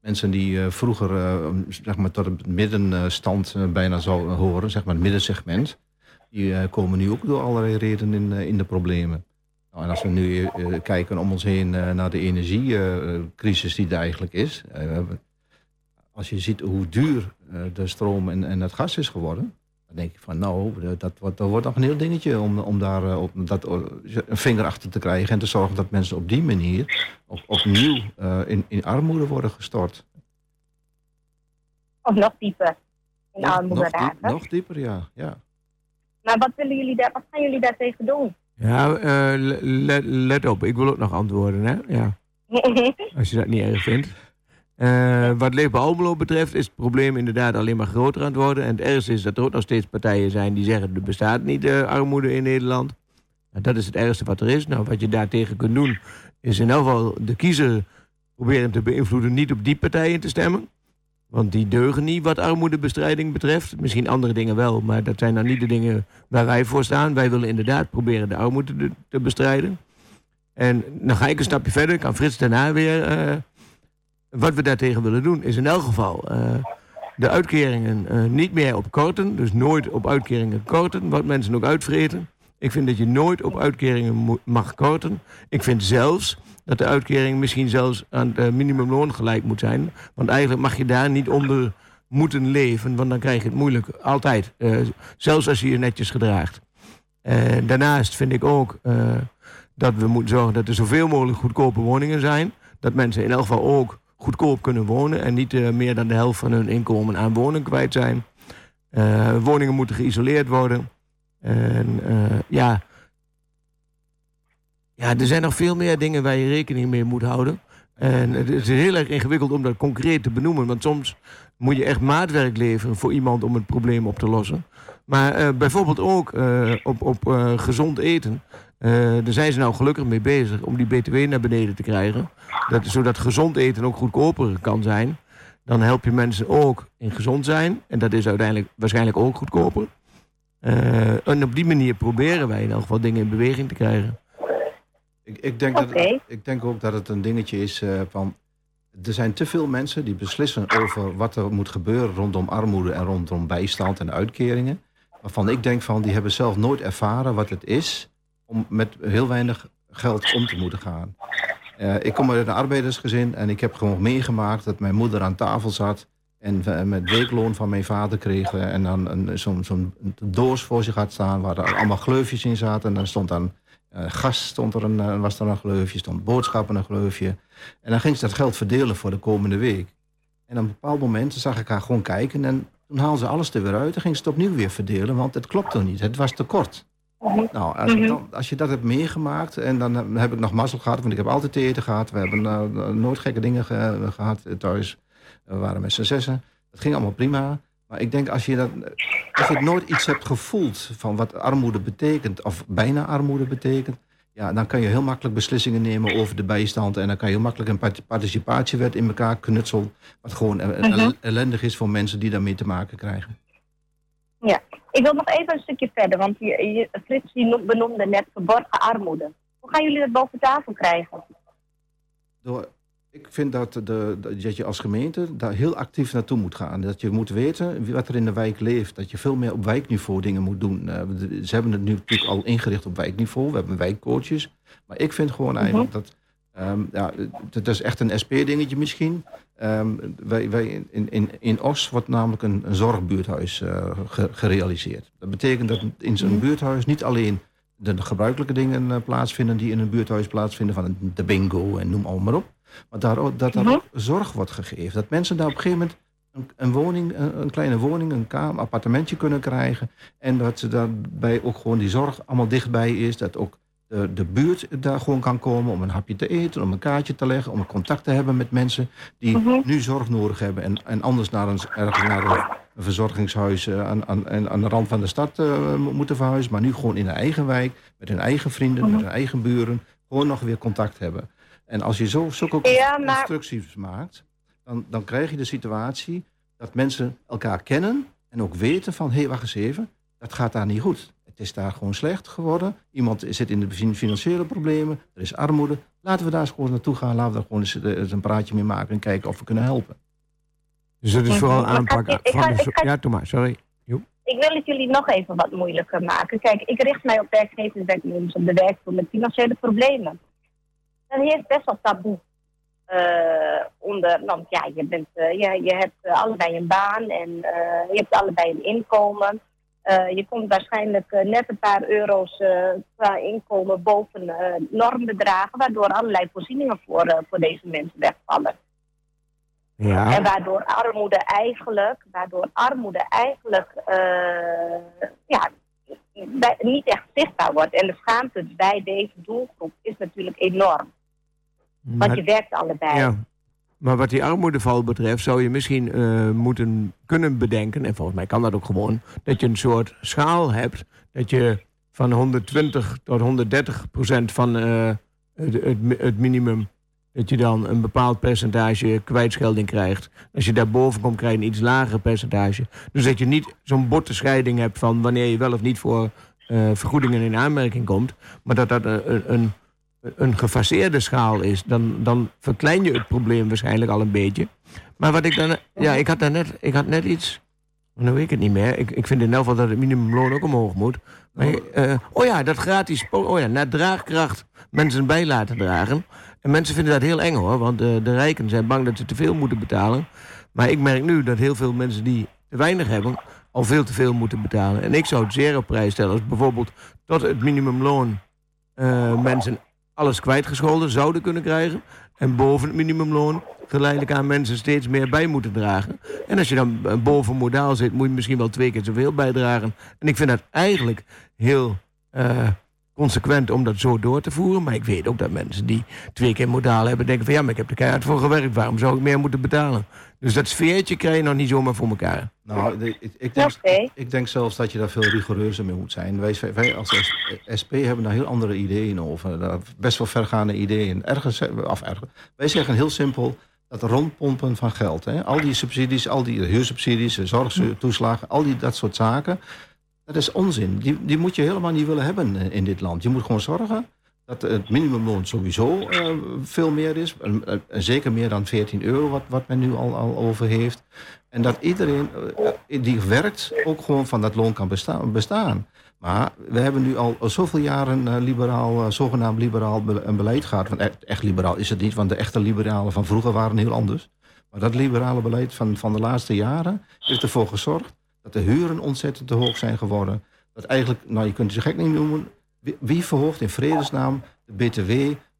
Speaker 5: Mensen die vroeger zeg maar tot het middenstand bijna zouden horen, zeg maar het middensegment. die komen nu ook door allerlei redenen in, in de problemen. Nou, en als we nu kijken om ons heen naar de energiecrisis die er eigenlijk is. Als je ziet hoe duur eh, de stroom en, en het gas is geworden. Dan denk ik van nou, eh, dat wordt, dat wordt nog een heel dingetje om, om daar eh, op, dat, eh, een vinger achter te krijgen. En te zorgen dat mensen op die manier op, opnieuw eh, in, in armoede worden gestort.
Speaker 7: Of nog dieper in
Speaker 5: Nog,
Speaker 7: armoede
Speaker 5: nog, diep-
Speaker 7: raken.
Speaker 5: nog dieper, ja. ja.
Speaker 7: Maar wat, willen jullie daar, wat gaan jullie daartegen doen?
Speaker 2: Ja, eh, le- let, let op. Ik wil ook nog antwoorden, hè? Ja, als je dat niet erg vindt. Eh, wat Leefbaar Almelo betreft is het probleem inderdaad alleen maar groter aan het worden. En het ergste is dat er ook nog steeds partijen zijn die zeggen... er bestaat niet eh, armoede in Nederland. Nou, dat is het ergste wat er is. Nou, wat je daartegen kunt doen... is in elk geval de kiezer proberen te beïnvloeden... niet op die partijen te stemmen. Want die deugen niet wat armoedebestrijding betreft. Misschien andere dingen wel, maar dat zijn dan niet de dingen waar wij voor staan. Wij willen inderdaad proberen de armoede te, bestrijden. En dan ga ik een stapje verder, kan Frits daarna weer... eh, wat we daartegen willen doen is in elk geval eh, de uitkeringen eh, niet meer op korten. Dus nooit op uitkeringen korten, wat mensen ook uitvreten. Ik vind dat je nooit op uitkeringen mag korten. Ik vind zelfs dat de uitkering misschien zelfs aan het minimumloon gelijk moet zijn. Want eigenlijk mag je daar niet onder moeten leven, want dan krijg je het moeilijk. Altijd. Eh, zelfs als je je netjes gedraagt. Daarnaast vind ik ook dat we moeten zorgen dat er zoveel mogelijk goedkope woningen zijn. Dat mensen in elk geval ook goedkoop kunnen wonen en niet eh, meer dan de helft van hun inkomen aan woning kwijt zijn. Eh, woningen moeten geïsoleerd worden. En eh, ja. ja, er zijn nog veel meer dingen waar je rekening mee moet houden. En het is heel erg ingewikkeld om dat concreet te benoemen. Want soms moet je echt maatwerk leveren voor iemand om het probleem op te lossen. Maar bijvoorbeeld ook op, op gezond eten. Eh, daar zijn ze nou gelukkig mee bezig om die BTW naar beneden te krijgen. Dat, zodat gezond eten ook goedkoper kan zijn. Dan help je mensen ook in gezond zijn. En dat is uiteindelijk waarschijnlijk ook goedkoper. Eh, en op die manier proberen wij in elk geval dingen in beweging te krijgen.
Speaker 5: Ik, ik, denk dat,
Speaker 7: Oké.
Speaker 5: ik denk ook dat het een dingetje is eh, van... Er zijn te veel mensen die beslissen over wat er moet gebeuren rondom armoede en rondom bijstand en uitkeringen. Waarvan ik denk van, die hebben zelf nooit ervaren wat het is om met heel weinig geld om te moeten gaan. Eh, ik kom uit een arbeidersgezin en ik heb gewoon meegemaakt dat mijn moeder aan tafel zat en met weekloon van mijn vader kregen en dan zo'n doos voor zich had staan waar er allemaal gleufjes in zaten. En dan stond dan eh, gas stond er een, eh, was er een gleufje, stond boodschappen een gleufje. En dan ging ze dat geld verdelen voor de komende week. En op een bepaald moment zag ik haar gewoon kijken en toen haalde ze alles er weer uit en ging ze het opnieuw weer verdelen, want het klopte niet, het was tekort.
Speaker 7: Mhm.
Speaker 5: Nou, als,
Speaker 7: Mhm.
Speaker 5: dan- als je dat hebt meegemaakt, en dan heb- ik nog mazzel gehad, want ik heb altijd eten gehad. We hebben eh, nooit gekke dingen ge- gehad thuis. We waren met z'n zessen. Het ging allemaal prima. Maar ik denk, als je, dat, als je nooit iets hebt gevoeld van wat armoede betekent, of bijna armoede betekent, ja, dan kan je heel makkelijk beslissingen nemen over de bijstand. En dan kan je heel makkelijk een part- participatiewet in elkaar knutselen. Wat gewoon eh,
Speaker 7: Mhm.
Speaker 5: el- ellendig is voor mensen die daarmee te maken krijgen.
Speaker 7: Ik wil nog even een stukje verder, want je, je, Frits die no- benoemde net verborgen armoede. Hoe gaan jullie dat boven tafel krijgen?
Speaker 5: Door, ik vind dat, de, dat je als gemeente daar heel actief naartoe moet gaan. Dat je moet weten wat er in de wijk leeft. Dat je veel meer op wijkniveau dingen moet doen. Eh, ze hebben het nu natuurlijk al ingericht op wijkniveau. We hebben wijkcoaches. Maar ik vind gewoon eigenlijk dat... ehm, ja, dat is echt een SP-dingetje misschien. Ehm, wij, wij in, in, in Os wordt namelijk een, een zorgbuurthuis eh, ge- gerealiseerd. Dat betekent dat in zo'n buurthuis niet alleen de gebruikelijke dingen eh, plaatsvinden die in een buurthuis plaatsvinden, van de bingo en noem allemaal maar op. Maar daar ook, dat daar
Speaker 7: Mhm.
Speaker 5: ook zorg wordt gegeven. Dat mensen daar op een gegeven moment een, een woning, een, een kleine woning, een kamer, appartementje kunnen krijgen. En dat ze daarbij ook gewoon die zorg allemaal dichtbij is. Dat ook de, de buurt daar gewoon kan komen om een hapje te eten, om een kaartje te leggen, om een contact te hebben met mensen die
Speaker 7: Mhm.
Speaker 5: nu zorg nodig hebben. En, en anders naar een, ergens naar een, een verzorgingshuis eh, aan, aan, aan de rand van de stad eh, mo- moeten verhuizen. Maar nu gewoon in hun eigen wijk, met hun eigen vrienden, met hun eigen buren, gewoon nog weer contact hebben. En als je zo, zulke
Speaker 7: Ja, maar-
Speaker 5: instructies maakt, dan, dan krijg je de situatie dat mensen elkaar kennen en ook weten van, hé, hey, wacht eens even, dat gaat daar niet goed. Het is daar gewoon slecht geworden. Iemand zit in de fin- financiële problemen, er is armoede. Laten we daar eens gewoon naartoe gaan, laten we daar gewoon eens, eh, eens een praatje mee maken en kijken of we kunnen helpen.
Speaker 2: Dus dat is vooral
Speaker 7: Maar
Speaker 2: aanpakken
Speaker 7: ik ga-
Speaker 2: van de...
Speaker 7: ik ga-
Speaker 2: Ja, Thomas, sorry.
Speaker 7: Ik, ik wil het jullie nog even wat moeilijker maken. Kijk, ik richt mij op werkgevers en werknemers op de werkvloer met financiële problemen. Dat heerst best wel taboe. Eh, onder, want ja, je, bent, eh, je, je hebt allebei een baan en eh, je hebt allebei een inkomen. Eh, je komt waarschijnlijk eh, net een paar euro's eh, qua inkomen boven normbedragen, waardoor allerlei voorzieningen voor, voor deze mensen wegvallen.
Speaker 2: Ja.
Speaker 7: En waardoor armoede eigenlijk, waardoor armoede eigenlijk ja, bij- niet echt zichtbaar wordt. En de schaamte bij deze doelgroep is natuurlijk enorm. Want je werkt allebei.
Speaker 2: Ja. Maar wat die armoedeval betreft, zou je misschien eh, moeten kunnen bedenken, en volgens mij kan dat ook gewoon, dat je een soort schaal hebt, dat je van 120 tot 130 procent van eh, het, het, mi- het minimum, dat je dan een bepaald percentage kwijtschelding krijgt. Als je daarboven komt, krijg je een iets lager percentage. Dus dat je niet zo'n botte scheiding hebt van wanneer je wel of niet voor eh, vergoedingen in aanmerking komt, maar dat dat een, een, een gefaseerde schaal is, dan, dan verklein je het probleem waarschijnlijk al een beetje. Maar wat ik dan. Ja, ik had daar net, ik had net iets. Nou weet ik het niet meer. Ik, ik vind in elk dat het minimumloon ook omhoog moet. Eh, oh ja, dat gratis. Oh ja, naar draagkracht mensen bij laten dragen. En mensen vinden dat heel eng hoor, want eh, de rijken zijn bang dat ze te veel moeten betalen. Maar ik merk nu dat heel veel mensen die te weinig hebben, al veel te veel moeten betalen. En ik zou het zeer op prijs stellen als bijvoorbeeld tot het minimumloon eh, mensen alles kwijtgescholden zouden kunnen krijgen. En boven het minimumloon geleidelijk aan mensen steeds meer bij moeten dragen. En als je dan eh, boven modaal zit, moet je misschien wel twee keer zoveel bijdragen. En ik vind dat eigenlijk heel eh, consequent om dat zo door te voeren. Maar ik weet ook dat mensen die twee keer modaal hebben, denken van ja, maar ik heb er keihard voor gewerkt. Waarom zou ik meer moeten betalen? Dus dat sfeertje krijg je nog niet zomaar voor elkaar.
Speaker 5: Nou, de- ik, ik, denk,
Speaker 7: Oké.
Speaker 5: ik denk zelfs dat je daar veel rigoureuzer mee moet zijn. Wij, wij als SP hebben daar heel andere ideeën over. Daar best wel vergaande ideeën. Ergens, of ergens, wij zeggen heel simpel dat rondpompen van geld. Hè. Al die subsidies, al die huursubsidies, zorgtoeslagen, al die dat soort zaken. Dat is onzin. Die, die moet je helemaal niet willen hebben eh, in dit land. Je moet gewoon zorgen dat het minimumloon sowieso eh, veel meer is. En zeker meer dan 14 euro, wat, wat men nu al, al over heeft. En dat iedereen eh, die werkt ook gewoon van dat loon kan bestaan. bestaan. Maar we hebben nu al zoveel jaren eh, liberaal, eh, zogenaamd liberaal beleid gehad. Want echt, echt liberaal is het niet, want de echte liberalen van vroeger waren heel anders. Maar dat liberale beleid van, van de laatste jaren heeft ervoor gezorgd dat de huren ontzettend te hoog zijn geworden. Dat eigenlijk, nou je kunt het je gek niet noemen, wie, wie verhoogt in vredesnaam de BTW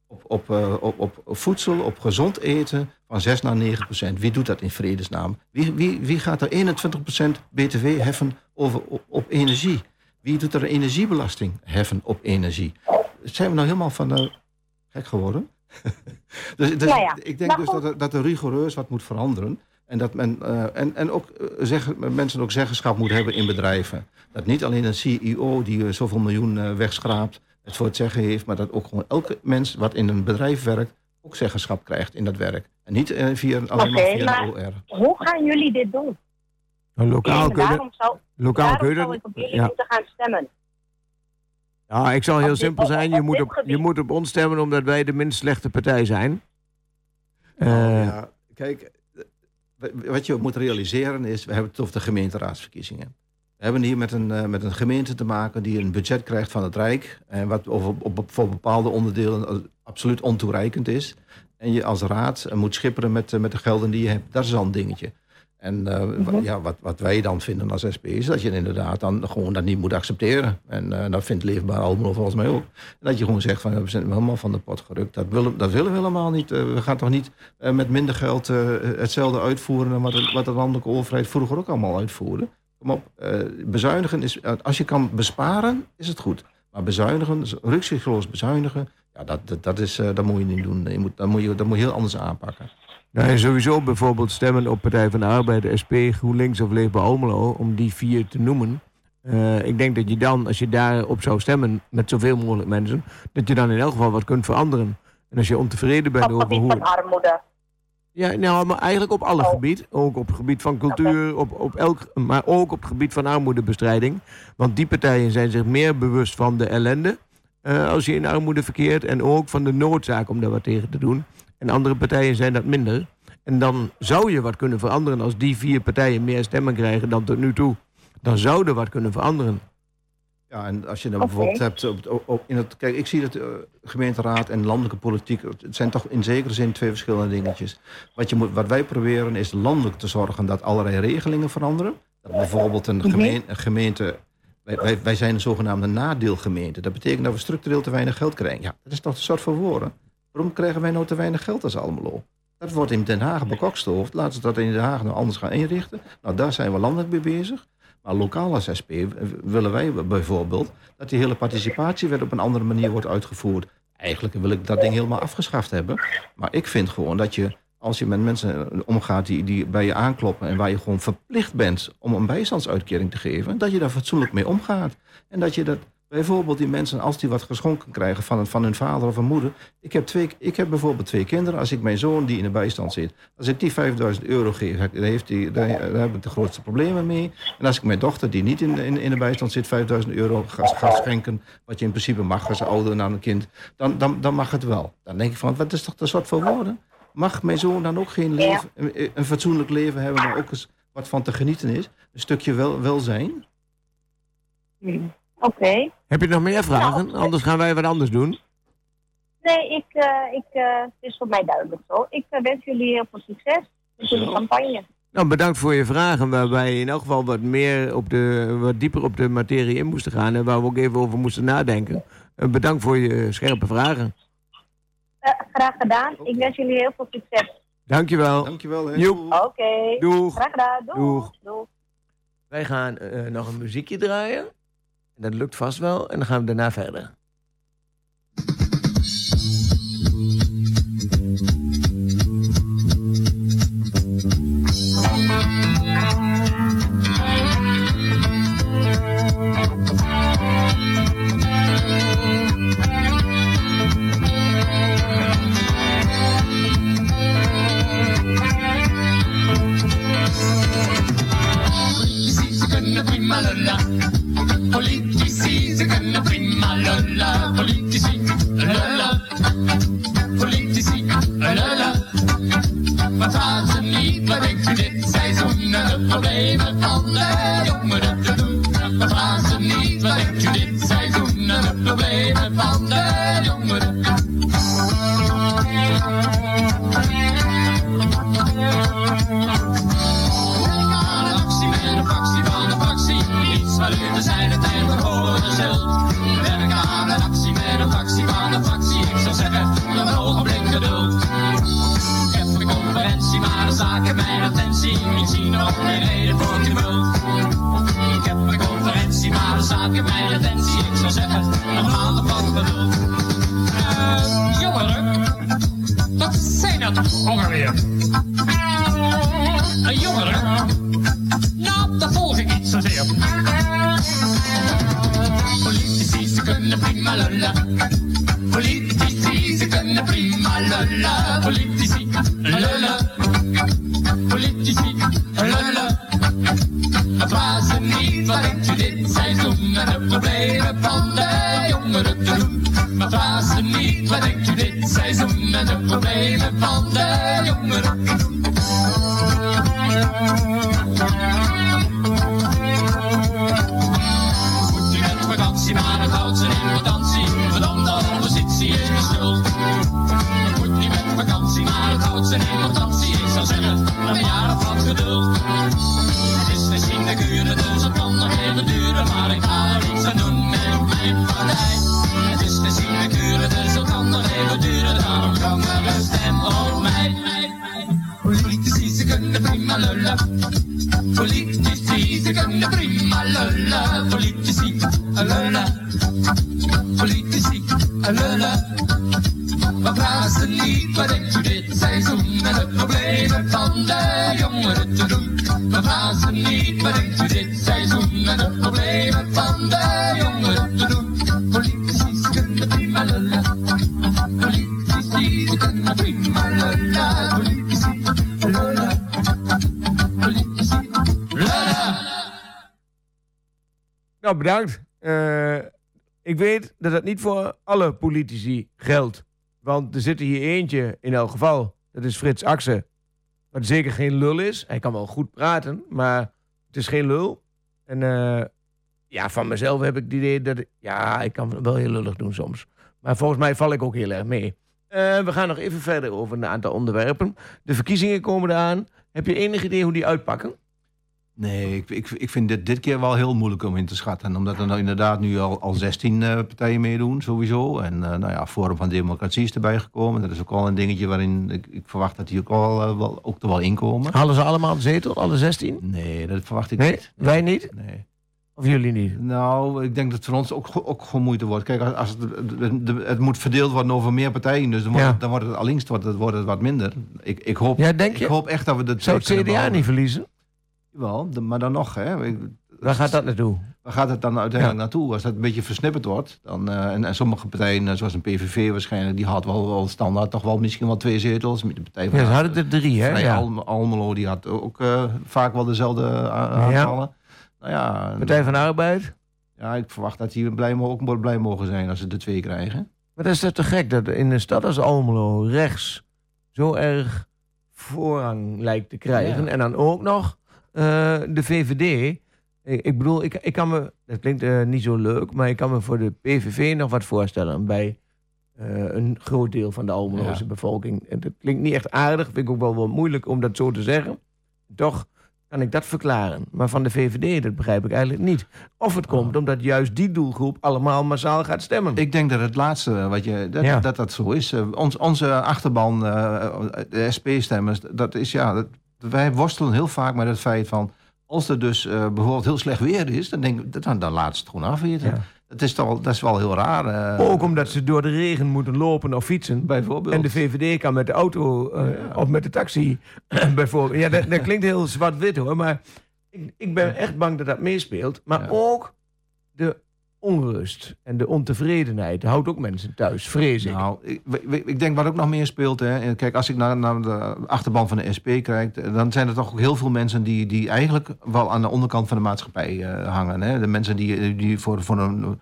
Speaker 5: op, op, eh, op, op voedsel, op gezond eten van 6 naar 9 procent? Wie doet dat in vredesnaam? Wie, wie, wie gaat er 21 procent BTW heffen over, op, op energie? Wie doet er een energiebelasting heffen op energie? Zijn we nou helemaal van gek geworden? dus dus
Speaker 7: Ja, ja.
Speaker 5: ik denk
Speaker 7: Maar
Speaker 5: dus dat, dat er rigoureus wat moet veranderen. En dat men, eh, en, en ook eh, zeggen, mensen ook zeggenschap moeten hebben in bedrijven. Dat niet alleen een CEO die eh, zoveel miljoen eh, wegschraapt het voor het zeggen heeft, maar dat ook gewoon elke mens wat in een bedrijf werkt ook zeggenschap krijgt in dat werk. En niet eh, via, alleen maar
Speaker 7: Oké,
Speaker 5: via
Speaker 7: maar-
Speaker 5: de OR.
Speaker 7: Hoe gaan jullie dit doen?
Speaker 2: Nou, lokaal kun je,
Speaker 7: daarom zou,
Speaker 2: lokaal kun je
Speaker 7: daarom zou
Speaker 2: dat-
Speaker 7: ik op jullie
Speaker 2: ja.
Speaker 7: moeten gaan stemmen.
Speaker 2: Ja, ik zal heel
Speaker 7: Op dit-
Speaker 2: simpel zijn. Je
Speaker 7: op
Speaker 2: moet op, je moet op ons stemmen omdat wij de minst slechte partij zijn. Eh,
Speaker 5: Nou, ja, kijk, wat je moet realiseren is, we hebben het over de gemeenteraadsverkiezingen. We hebben hier met een, eh, met een gemeente te maken die een budget krijgt van het Rijk. En wat over, op, voor bepaalde onderdelen eh, absoluut ontoereikend is. En je als raad eh, moet schipperen met, eh, met de gelden die je hebt. Dat is al een dingetje. En eh, wa- ja, wat, wat wij dan vinden als SP is dat je inderdaad dan gewoon dat niet moet accepteren. En eh, dat vindt Leefbaar Almelo volgens mij ook. Dat je gewoon zegt van we zijn helemaal van de pot gerukt. Dat willen, dat willen we helemaal niet. Eh, we gaan toch niet met minder geld hetzelfde uitvoeren dan wat, de- wat de landelijke overheid vroeger ook allemaal uitvoerde. Kom op, bezuinigen is, als je kan besparen, is het goed. Maar bezuinigen, rukzichtloos bezuinigen, ja, dat, dat, dat, is, dat moet je niet doen. Je moet, dat, moet je, dat moet je heel anders aanpakken.
Speaker 2: Nou, en sowieso bijvoorbeeld stemmen op Partij van de Arbeid, SP, GroenLinks of Leefbaar Almelo, om die vier te noemen. Eh, ik denk dat je dan, als je daarop zou stemmen met zoveel mogelijk mensen, dat je dan in elk geval wat kunt veranderen. En als je ontevreden bent
Speaker 7: Op het
Speaker 2: over
Speaker 7: gebied
Speaker 2: hoe...
Speaker 7: van armoede.
Speaker 2: Ja, nou, maar eigenlijk op alle
Speaker 7: Oh.
Speaker 2: gebied. Ook op het gebied van cultuur, op, op elk, maar ook op het gebied van armoedebestrijding. Want die partijen zijn zich meer bewust van de ellende eh, als je in armoede verkeert. En ook van de noodzaak om daar wat tegen te doen. En andere partijen zijn dat minder. En dan zou je wat kunnen veranderen als die vier partijen meer stemmen krijgen dan tot nu toe. dan zou er wat kunnen veranderen.
Speaker 5: Ja, en als je dan bijvoorbeeld hebt op, op, op- in het, kijk, ik zie dat eh, gemeenteraad en landelijke politiek, het zijn toch in zekere zin twee verschillende dingetjes. Wat, je moet, wat wij proberen is landelijk te zorgen dat allerlei regelingen veranderen. Dat bijvoorbeeld een,
Speaker 7: Mhm.
Speaker 5: gemeen, een gemeente, wij, wij, wij zijn een zogenaamde nadeelgemeente. Dat betekent dat we structureel te weinig geld krijgen. Ja, dat is toch een soort van woorden. Waarom krijgen wij nou te weinig geld als Almelo? Dat wordt in Den Haag bekokstoofd. Laten ze dat in Den Haag nou anders gaan inrichten. Nou, daar zijn we landelijk mee bezig. Maar lokaal als SP willen wij bijvoorbeeld dat die hele participatiewet op een andere manier wordt uitgevoerd. Eigenlijk wil ik dat ding helemaal afgeschaft hebben. Maar ik vind gewoon dat je, als je met mensen omgaat die, die bij je aankloppen en waar je gewoon verplicht bent om een bijstandsuitkering te geven, dat je daar fatsoenlijk mee omgaat. En dat je dat bijvoorbeeld die mensen, als die wat geschonken krijgen van, een- van hun vader of een moeder. Ik heb, twee, ik heb bijvoorbeeld twee kinderen. Als ik mijn zoon die in de bijstand zit, als ik die 5000 euro geef, dan heeft die, daar, daar heb ik de grootste problemen mee. En als ik mijn dochter die niet in, de- in, in de bijstand zit, 5000 euro ga, ga schenken, wat je in principe mag als ouder aan een kind, dan, dan, dan mag het wel. Dan denk ik van, wat is toch een soort van woorden? Mag mijn zoon dan ook geen leven, een, een fatsoenlijk leven hebben, maar ook eens wat van te genieten is? Een stukje wel, welzijn?
Speaker 7: Hmm. Oké.
Speaker 2: Heb je nog meer vragen? Anders gaan wij wat anders doen.
Speaker 7: Nee, ik, eh, ik, eh, het is voor mij duidelijk zo. Ik eh, wens jullie heel veel succes met jullie
Speaker 5: Zo.
Speaker 7: campagne.
Speaker 2: Nou, bedankt voor je vragen, waarbij je in elk geval wat meer op de, wat dieper op de materie in moesten gaan en waar we ook even over moesten nadenken. Bedankt voor je scherpe vragen.
Speaker 7: Eh, graag gedaan. Ik wens jullie heel veel succes.
Speaker 2: Dankjewel.
Speaker 5: Dankjewel.
Speaker 7: Oké.
Speaker 2: Doeg.
Speaker 7: Graag gedaan. Doeg.
Speaker 2: Doeg.
Speaker 7: Doeg.
Speaker 2: Wij gaan eh, nog een muziekje draaien. Dat lukt vast wel. En dan gaan we daarna verder.
Speaker 8: Heeft mijn attentie. Ik zou zeggen, een maand van geduld. Eh, jongeren, wat zijn dat toch alweer? Een jongeren? Nou, daar volg ik niet zozeer. Politici, ze kunnen prima lullen. Politici, ze kunnen prima lullen. Politici,
Speaker 2: bedankt. Eh, ik weet dat dat niet voor alle politici geldt. Want er zit hier eentje in elk geval. Dat is Frits Akse. Wat zeker geen lul is. Hij kan wel goed praten, maar het is geen lul. En eh, ja, van mezelf heb ik het idee dat... ik- Ja, ik kan wel heel lullig doen soms. Maar volgens mij val ik ook heel erg mee. Eh, we gaan nog even verder over een aantal onderwerpen. De verkiezingen komen eraan. Heb je enig idee hoe die uitpakken?
Speaker 5: Nee, ik, ik, ik vind dit dit keer wel heel moeilijk om in te schatten. Omdat er nou inderdaad nu al, al 16 eh, partijen meedoen, sowieso. En eh, nou ja, Forum van Democratie is erbij gekomen. Dat is ook al een dingetje waarin ik, ik verwacht dat die ook, al, eh, wel, ook er wel inkomen.
Speaker 2: Halen ze allemaal een zetel, alle 16?
Speaker 5: Nee, dat verwacht ik
Speaker 2: Nee,
Speaker 5: niet.
Speaker 2: wij niet?
Speaker 5: Nee.
Speaker 2: Of jullie niet?
Speaker 5: Nou, ik denk dat het voor ons ook, ook gewoon moeite wordt. Kijk, als, als het, de- de- het moet verdeeld worden over meer partijen. Dus dan wordt,
Speaker 2: Ja.
Speaker 5: het, dan wordt het allinkst wordt het, wordt het wat minder. Ik, ik, hoop,
Speaker 2: Ja, denk je?
Speaker 5: ik hoop echt dat we dat
Speaker 2: Zou het
Speaker 5: kunnen
Speaker 2: CDA niet verliezen?
Speaker 5: Wel, maar dan nog. Hè.
Speaker 2: Waar gaat dat naartoe?
Speaker 5: Waar gaat het dan uiteindelijk
Speaker 2: Ja.
Speaker 5: naartoe? Als dat een beetje versnipperd wordt. Dan, eh, en, en sommige partijen, eh, zoals een PVV waarschijnlijk, die had wel, wel standaard toch wel misschien wel twee zetels. Met De partij van
Speaker 2: Ja, ze hadden er drie, hè?
Speaker 5: Vrij
Speaker 2: Ja.
Speaker 5: Alm- Almelo, die had ook eh, vaak wel dezelfde a- aantallen. Nou ja,
Speaker 2: Partij van de Arbeid.
Speaker 5: ja, ik verwacht dat die blij, ook blij mogen zijn als ze de twee krijgen.
Speaker 2: Maar dat is toch te gek dat in een stad als Almelo rechts zo erg voorrang lijkt te krijgen. En dan ook nog de VVD. Ik, bedoel, ik, ik kan me, dat klinkt eh, niet zo leuk, maar ik kan me voor de PVV nog wat voorstellen bij eh, een groot deel van de Almeloze
Speaker 5: Ja.
Speaker 2: bevolking. En dat klinkt niet echt aardig, vind ik ook wel, wel moeilijk om dat zo te zeggen. Toch kan ik dat verklaren. Maar van de VVD, dat begrijp ik eigenlijk niet. Of het komt omdat juist die doelgroep allemaal massaal gaat stemmen.
Speaker 5: Ik denk dat het laatste, wat je, dat,
Speaker 2: Ja.
Speaker 5: dat dat zo is. Eh, ons, onze achterban, eh, de SP-stemmers, dat is ja. Dat, wij worstelen heel vaak met het feit van. Als er dus eh, bijvoorbeeld heel slecht weer is, dan denk ik, dan, dan laat ze het gewoon afweten.
Speaker 2: Ja.
Speaker 5: Dat, is toch, dat is wel heel raar. eh,
Speaker 2: Ook omdat ze door de regen moeten lopen of fietsen.
Speaker 5: bijvoorbeeld.
Speaker 2: En de VVD kan met de auto eh,
Speaker 5: Ja.
Speaker 2: of met de taxi bijvoorbeeld. Ja, dat, dat klinkt heel zwart-wit hoor. Maar ik, ik ben echt bang dat dat meespeelt. Maar
Speaker 5: Ja.
Speaker 2: ook de onrust en de ontevredenheid houdt ook mensen thuis, vrees ik.
Speaker 5: Nou, ik, ik- denk wat ook nog meer speelt. Hè. Kijk, als ik naar, naar de achterban van de SP kijk, dan zijn er toch ook heel veel mensen die, die eigenlijk wel aan de onderkant van de maatschappij eh, hangen. Hè. De mensen die, die voor, voor een,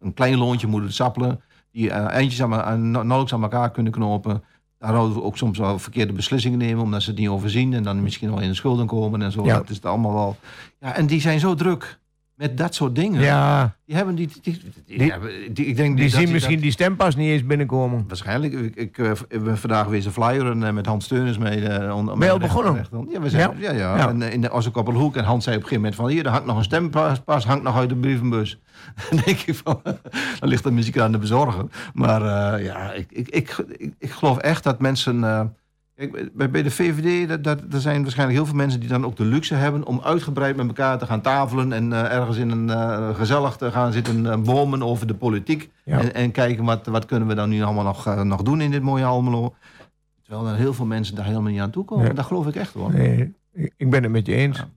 Speaker 5: een klein loontje moeten sappelen, die eh, eindjes aan, aan, nauwelijks aan elkaar kunnen knopen. Daar we ook soms wel verkeerde beslissingen nemen, omdat ze het niet overzien en dan misschien wel in de schulden komen en zo.
Speaker 2: Ja.
Speaker 5: Dat is het allemaal wel. Ja, en die zijn zo druk met dat soort dingen.
Speaker 2: ja,
Speaker 5: Die hebben die, die, die, die-
Speaker 2: Die-
Speaker 5: hebben- die- ik denk
Speaker 2: die zien
Speaker 5: dat-
Speaker 2: misschien die stempas niet eens binnenkomen.
Speaker 5: Waarschijnlijk. Ik, ik eh, ben vandaag weer een flyeren eh, met Hans Steuners mee. eh, on-
Speaker 2: Ben je al begonnen?
Speaker 5: recht- Ja, we zijn, ja. Ja,
Speaker 2: Ja.
Speaker 5: En, eh, in de Ossenkoppelhoek. En Hans zei op een gegeven moment van... Hier, er hangt nog een stempas, pas, hangt nog uit de brievenbus. Dan denk ik van... Dan ligt de muziek aan de bezorger. Maar eh, ja, ik, ik, ik, ik, ik geloof echt dat mensen... bij, bij de VVD, dat, dat, er zijn waarschijnlijk heel veel mensen die dan ook de luxe hebben... om uitgebreid met elkaar te gaan tafelen... en eh, ergens in een eh, gezellig te gaan zitten eh, bomen over de politiek...
Speaker 2: Ja.
Speaker 5: En, en kijken wat, wat kunnen we dan nu allemaal nog, nog doen in dit mooie Almelo. Terwijl er heel veel mensen daar helemaal niet aan toe komen. Dat geloof ik echt hoor.
Speaker 2: Nee, ik- ben het met je eens.
Speaker 5: Ja.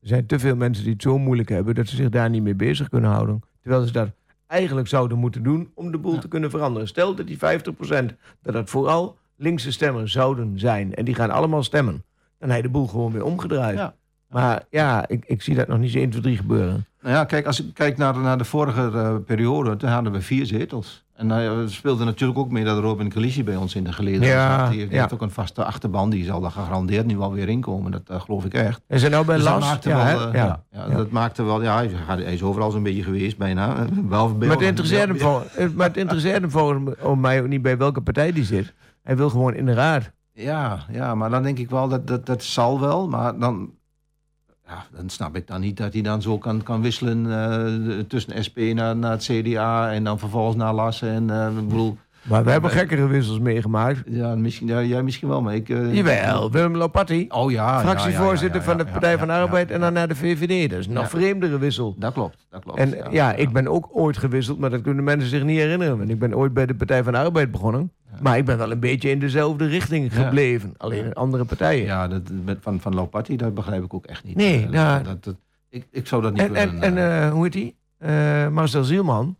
Speaker 2: Er zijn te veel mensen die het zo moeilijk hebben dat ze zich daar niet mee bezig kunnen houden. Terwijl ze dat eigenlijk zouden moeten doen om de boel te kunnen veranderen. Stel dat die 50% dat dat vooral linkse stemmers zouden zijn en die gaan allemaal stemmen. Dan heb je de boel gewoon weer omgedraaid.
Speaker 5: Ja.
Speaker 2: Maar ja, ik, ik zie dat nog niet zo 1, 2, 3 gebeuren.
Speaker 5: Nou ja, kijk, als ik kijk naar, naar de vorige eh, periode, toen hadden we vier zetels. En uh, er speelde natuurlijk ook mee dat Robin Calisi bij ons in de geleden
Speaker 2: Ja,
Speaker 5: zat. Die, die
Speaker 2: ja.
Speaker 5: heeft ook een vaste achterban, die zal daar gegarandeerd nu wel weer inkomen. Dat eh, geloof ik echt.
Speaker 2: En zijn nou bij
Speaker 5: Dus dat maakte
Speaker 2: ja,
Speaker 5: wel,
Speaker 2: hè?
Speaker 5: eh,
Speaker 2: ja.
Speaker 5: ja, ja,
Speaker 2: Ja.
Speaker 5: dat maakte wel, ja, hij, gaat- hij is overal zo'n beetje geweest bijna. eh, Behalve bij
Speaker 2: Maar het interesseert hem,
Speaker 5: Ja,
Speaker 2: vol- eh, maar het interesseert hem volgens om mij ook niet bij welke partij die zit. Hij wil gewoon in de raad.
Speaker 5: Ja, ja, maar dan denk ik wel dat dat, dat zal wel. Maar dan, ja, dan snap ik dan niet dat hij dan zo kan, kan wisselen eh, tussen SP naar, naar het CDA en dan vervolgens naar Lassen. En eh, ik bedoel,
Speaker 2: Maar we hebben gekkere wissels meegemaakt.
Speaker 5: ja, misschien, ja, jij misschien wel, maar ik. eh,
Speaker 2: Jawel, Willem Lopatti.
Speaker 5: Oh ja. ja,
Speaker 2: fractievoorzitter
Speaker 5: ja, ja,
Speaker 2: van de Partij van de Arbeid en dan naar de VVD. Dat is een nog vreemdere wissel.
Speaker 5: Dat klopt, dat klopt.
Speaker 2: En ja, ik ben ook ooit gewisseld, maar dat kunnen mensen zich niet herinneren. Want ik ben ooit bij de Partij van de Arbeid begonnen. Maar ik ben wel een beetje in dezelfde richting gebleven. Alleen in andere partijen.
Speaker 5: Ja, dat, van, van Lopati, dat begrijp ik ook echt niet.
Speaker 2: Nee,
Speaker 5: Eh,
Speaker 2: nou-
Speaker 5: dat, dat, ik, ik zou dat niet
Speaker 2: en en,
Speaker 5: kunnen.
Speaker 2: en
Speaker 5: eh,
Speaker 2: eh, hoe heet die? Marcel Zielman.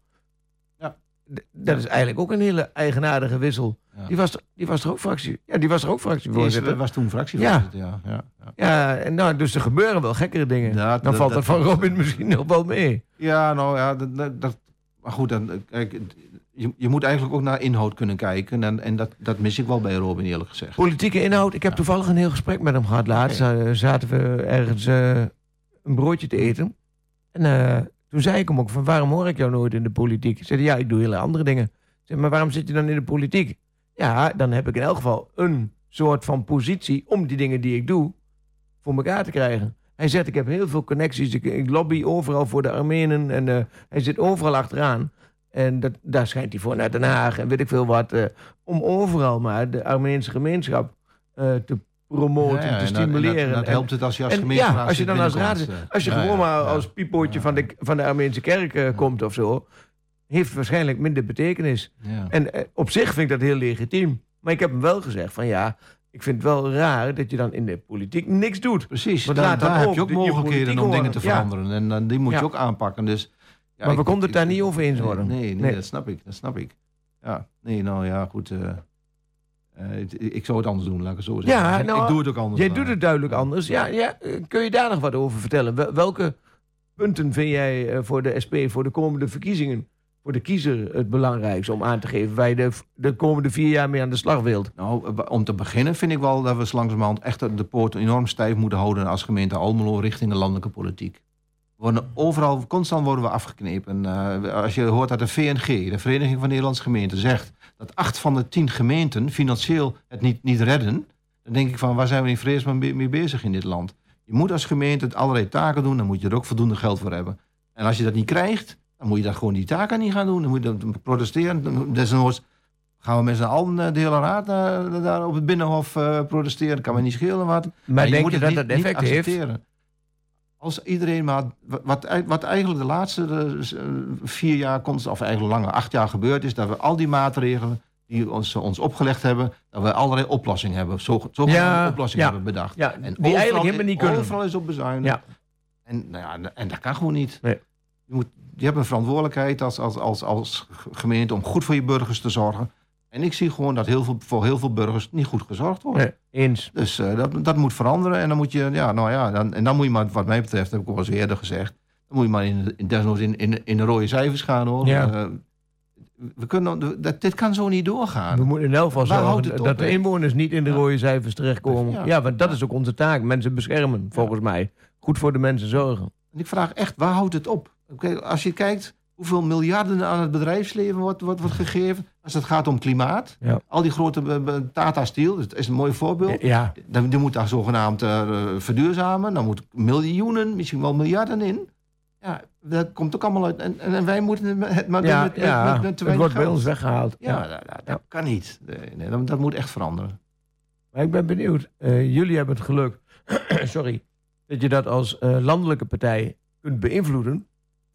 Speaker 2: Dat is eigenlijk ook een hele eigenaardige wissel.
Speaker 5: Ja.
Speaker 2: Die, was, die was er ook fractie. Ja, die was er ook fractievoorzitter.
Speaker 5: was toen fractievoorzitter, ja. ja, ja.
Speaker 2: Ja, en nou, dus er gebeuren wel gekkere dingen.
Speaker 5: Ja,
Speaker 2: Dan valt dat van Robin misschien nog wel mee.
Speaker 5: Ja, nou ja, dat, dat, maar goed, dan, kijk, je, je moet eigenlijk ook naar inhoud kunnen kijken. En, en dat, dat mis ik wel bij Robin, eerlijk gezegd.
Speaker 2: Politieke inhoud. Ik heb toevallig een heel gesprek met hem gehad laatst. Zaten we ergens eh, een broodje te eten. En eh, toen zei ik hem ook van waarom hoor ik jou nooit in de politiek? Hij zei ja, ik doe hele andere dingen. Zei, maar waarom zit je dan in de politiek? Ja, dan heb ik in elk geval een soort van positie om die dingen die ik doe voor elkaar te krijgen. Hij zegt, ik heb heel veel connecties. Ik, ik lobby overal voor de Armenen. En eh, hij zit overal achteraan. En dat, daar schijnt hij voor naar Den Haag en weet ik veel wat. eh, om overal maar de Armeense gemeenschap eh, te promoten,
Speaker 5: Ja, ja,
Speaker 2: te
Speaker 5: en dat- en
Speaker 2: stimuleren.
Speaker 5: Dat, helpt het als je als
Speaker 2: en
Speaker 5: gemeenteraad
Speaker 2: ja, als je dan als raad,
Speaker 5: eh.
Speaker 2: als je
Speaker 5: Ja,
Speaker 2: gewoon maar als piepotje van, de, van de Armeense kerk eh, komt of zo, heeft waarschijnlijk minder betekenis. En eh, op zich vind ik dat heel legitiem. Maar ik heb hem wel gezegd van ja, ik vind het wel raar dat je dan in de politiek niks doet.
Speaker 5: Precies,
Speaker 2: Want
Speaker 5: daar, heb je ook mogelijkheden om dingen te veranderen. En dan die moet je ook aanpakken. Dus, ja,
Speaker 2: maar we konden het daar niet over eens worden.
Speaker 5: Nee, nee,
Speaker 2: Nee.
Speaker 5: dat snap ik. Dat snap ik. Ja, nee, nou ja, goed. eh, eh, ik zou het anders doen, laat ik het zo zeggen.
Speaker 2: Ja, nou,
Speaker 5: ik doe het ook anders.
Speaker 2: Jij doet het duidelijk anders. Ja, ja, kun je daar nog wat over vertellen? Wel- Welke punten vind jij eh, voor de SP, voor de komende verkiezingen, voor de kiezer het belangrijkste om aan te geven waar je de, de komende vier jaar mee aan de slag wilt?
Speaker 5: Nou, eh, om te beginnen vind ik wel dat we langzamerhand echt de poort enorm stijf moeten houden als gemeente Almelo richting de landelijke politiek. We worden overal, constant worden we afgeknepen. Als je hoort dat de VNG, de Vereniging van Nederlandse Gemeenten, zegt dat acht van de tien gemeenten financieel het niet, niet redden, dan denk ik van waar zijn we in vredesnaam mee bezig in dit land? Je moet als gemeente allerlei taken doen, dan moet je er ook voldoende geld voor hebben. En als je dat niet krijgt, dan moet je dat gewoon die taken niet gaan doen. Dan moet je dan protesteren. Desnoods gaan we met z'n allen eh, de hele raad eh, daar op het Binnenhof eh, protesteren. Kan me niet schelen wat.
Speaker 2: Maar
Speaker 5: je
Speaker 2: denk
Speaker 5: moet
Speaker 2: je dat
Speaker 5: niet-
Speaker 2: dat effect heeft?
Speaker 5: Als iedereen maar... Wat, wat, ei- wat eigenlijk de laatste eh, eh, vier jaar, constant, of eigenlijk langer, acht jaar gebeurd is... dat we al die maatregelen die ons, ons opgelegd hebben... dat we allerlei oplossingen hebben. Zo, zogenaamde
Speaker 2: Ja,
Speaker 5: oplossingen
Speaker 2: ja.
Speaker 5: hebben bedacht.
Speaker 2: Ja,
Speaker 5: En
Speaker 2: die
Speaker 5: overal-
Speaker 2: eigenlijk helemaal niet kunnen.
Speaker 5: Overal is op bezuinigd.
Speaker 2: Ja.
Speaker 5: En, nou ja, en dat kan gewoon niet.
Speaker 2: Nee.
Speaker 5: Je, moet, je hebt een verantwoordelijkheid als, als, als, als gemeente... om goed voor je burgers te zorgen. En ik zie gewoon dat heel veel, voor heel veel burgers niet goed gezorgd wordt.
Speaker 2: Nee, eens.
Speaker 5: Dus eh, dat, dat moet veranderen. En dan moet je, ja, nou ja, dan, en dan moet je maar, wat mij betreft, heb ik al eens eerder gezegd, dan moet je maar in, in, desnoods in, in, in de rode cijfers gaan hoor.
Speaker 2: Ja.
Speaker 5: Eh, we kunnen, dat, dit kan zo niet doorgaan.
Speaker 2: We moeten in elk geval zorgen
Speaker 5: op,
Speaker 2: dat de inwoners niet in de
Speaker 5: Ja.
Speaker 2: rode cijfers terechtkomen. Ja,
Speaker 5: Ja.
Speaker 2: want dat is ook onze taak. Mensen beschermen, volgens mij. Goed voor de mensen zorgen.
Speaker 5: En ik vraag echt, waar houdt het op? Oké, als je kijkt hoeveel miljarden aan het bedrijfsleven wordt, wordt, wordt gegeven, als het gaat om klimaat,
Speaker 2: Ja.
Speaker 5: al die grote eh, eh, Tata Steel, dat is een mooi voorbeeld.
Speaker 2: Ja,
Speaker 5: Dan, die moet daar zogenaamd eh, verduurzamen. Dan moet miljoenen, misschien wel miljarden in. Ja, dat komt ook allemaal uit. En, en wij moeten het maar
Speaker 2: ja,
Speaker 5: met, met,
Speaker 2: ja.
Speaker 5: met, met te
Speaker 2: het wordt bij ons weggehaald.
Speaker 5: Ja, dat, dat- dat kan niet. Nee, dat, dat moet echt veranderen.
Speaker 2: Maar ik ben benieuwd. Jullie hebben het geluk, sorry, dat je dat als landelijke partij kunt beïnvloeden.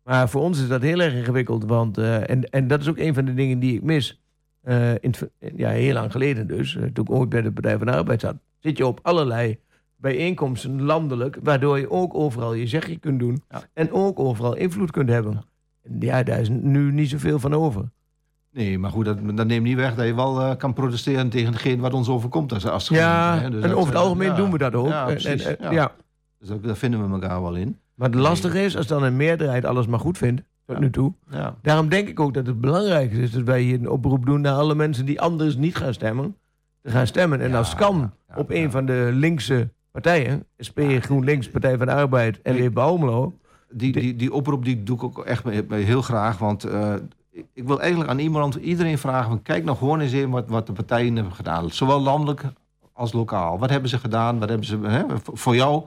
Speaker 2: Maar voor ons is dat heel erg ingewikkeld. Want, eh, en, en dat is ook een van de dingen die ik mis. Eh, in ver- ja, heel lang geleden dus, eh, toen ik ooit bij de Partij van de Arbeid zat, zit je op allerlei bijeenkomsten landelijk, waardoor je ook overal je zegje kunt doen
Speaker 5: Ja.
Speaker 2: en ook overal invloed kunt hebben. En Ja, daar is nu niet zoveel van over.
Speaker 5: Nee, maar goed, dat, dat neemt niet weg dat je wel eh, kan protesteren tegen hetgeen wat ons overkomt als, als
Speaker 2: Ja,
Speaker 5: hè. Dus
Speaker 2: en over het
Speaker 5: eh,
Speaker 2: algemeen
Speaker 5: ja.
Speaker 2: doen we dat ook.
Speaker 5: Ja,
Speaker 2: en-
Speaker 5: precies,
Speaker 2: en-
Speaker 5: ja. Dus daar vinden we elkaar wel in.
Speaker 2: Maar het lastige is, als dan een meerderheid alles maar goed vindt, tot nu toe.
Speaker 5: Ja.
Speaker 2: Daarom denk ik ook dat het belangrijk is dat wij hier een oproep doen naar alle mensen die anders niet gaan stemmen. Te gaan stemmen. En als kan op een van de linkse partijen, SP, GroenLinks, Partij van de Arbeid en
Speaker 5: Nee.
Speaker 2: Almelo.
Speaker 5: Die, die, die oproep die doe ik ook echt heel graag. Want eh, ik- wil eigenlijk aan iemand, iedereen vragen: van, kijk nou gewoon eens even wat, wat de partijen hebben gedaan. Zowel landelijk als lokaal. Wat hebben ze gedaan? Wat hebben ze hè, voor jou?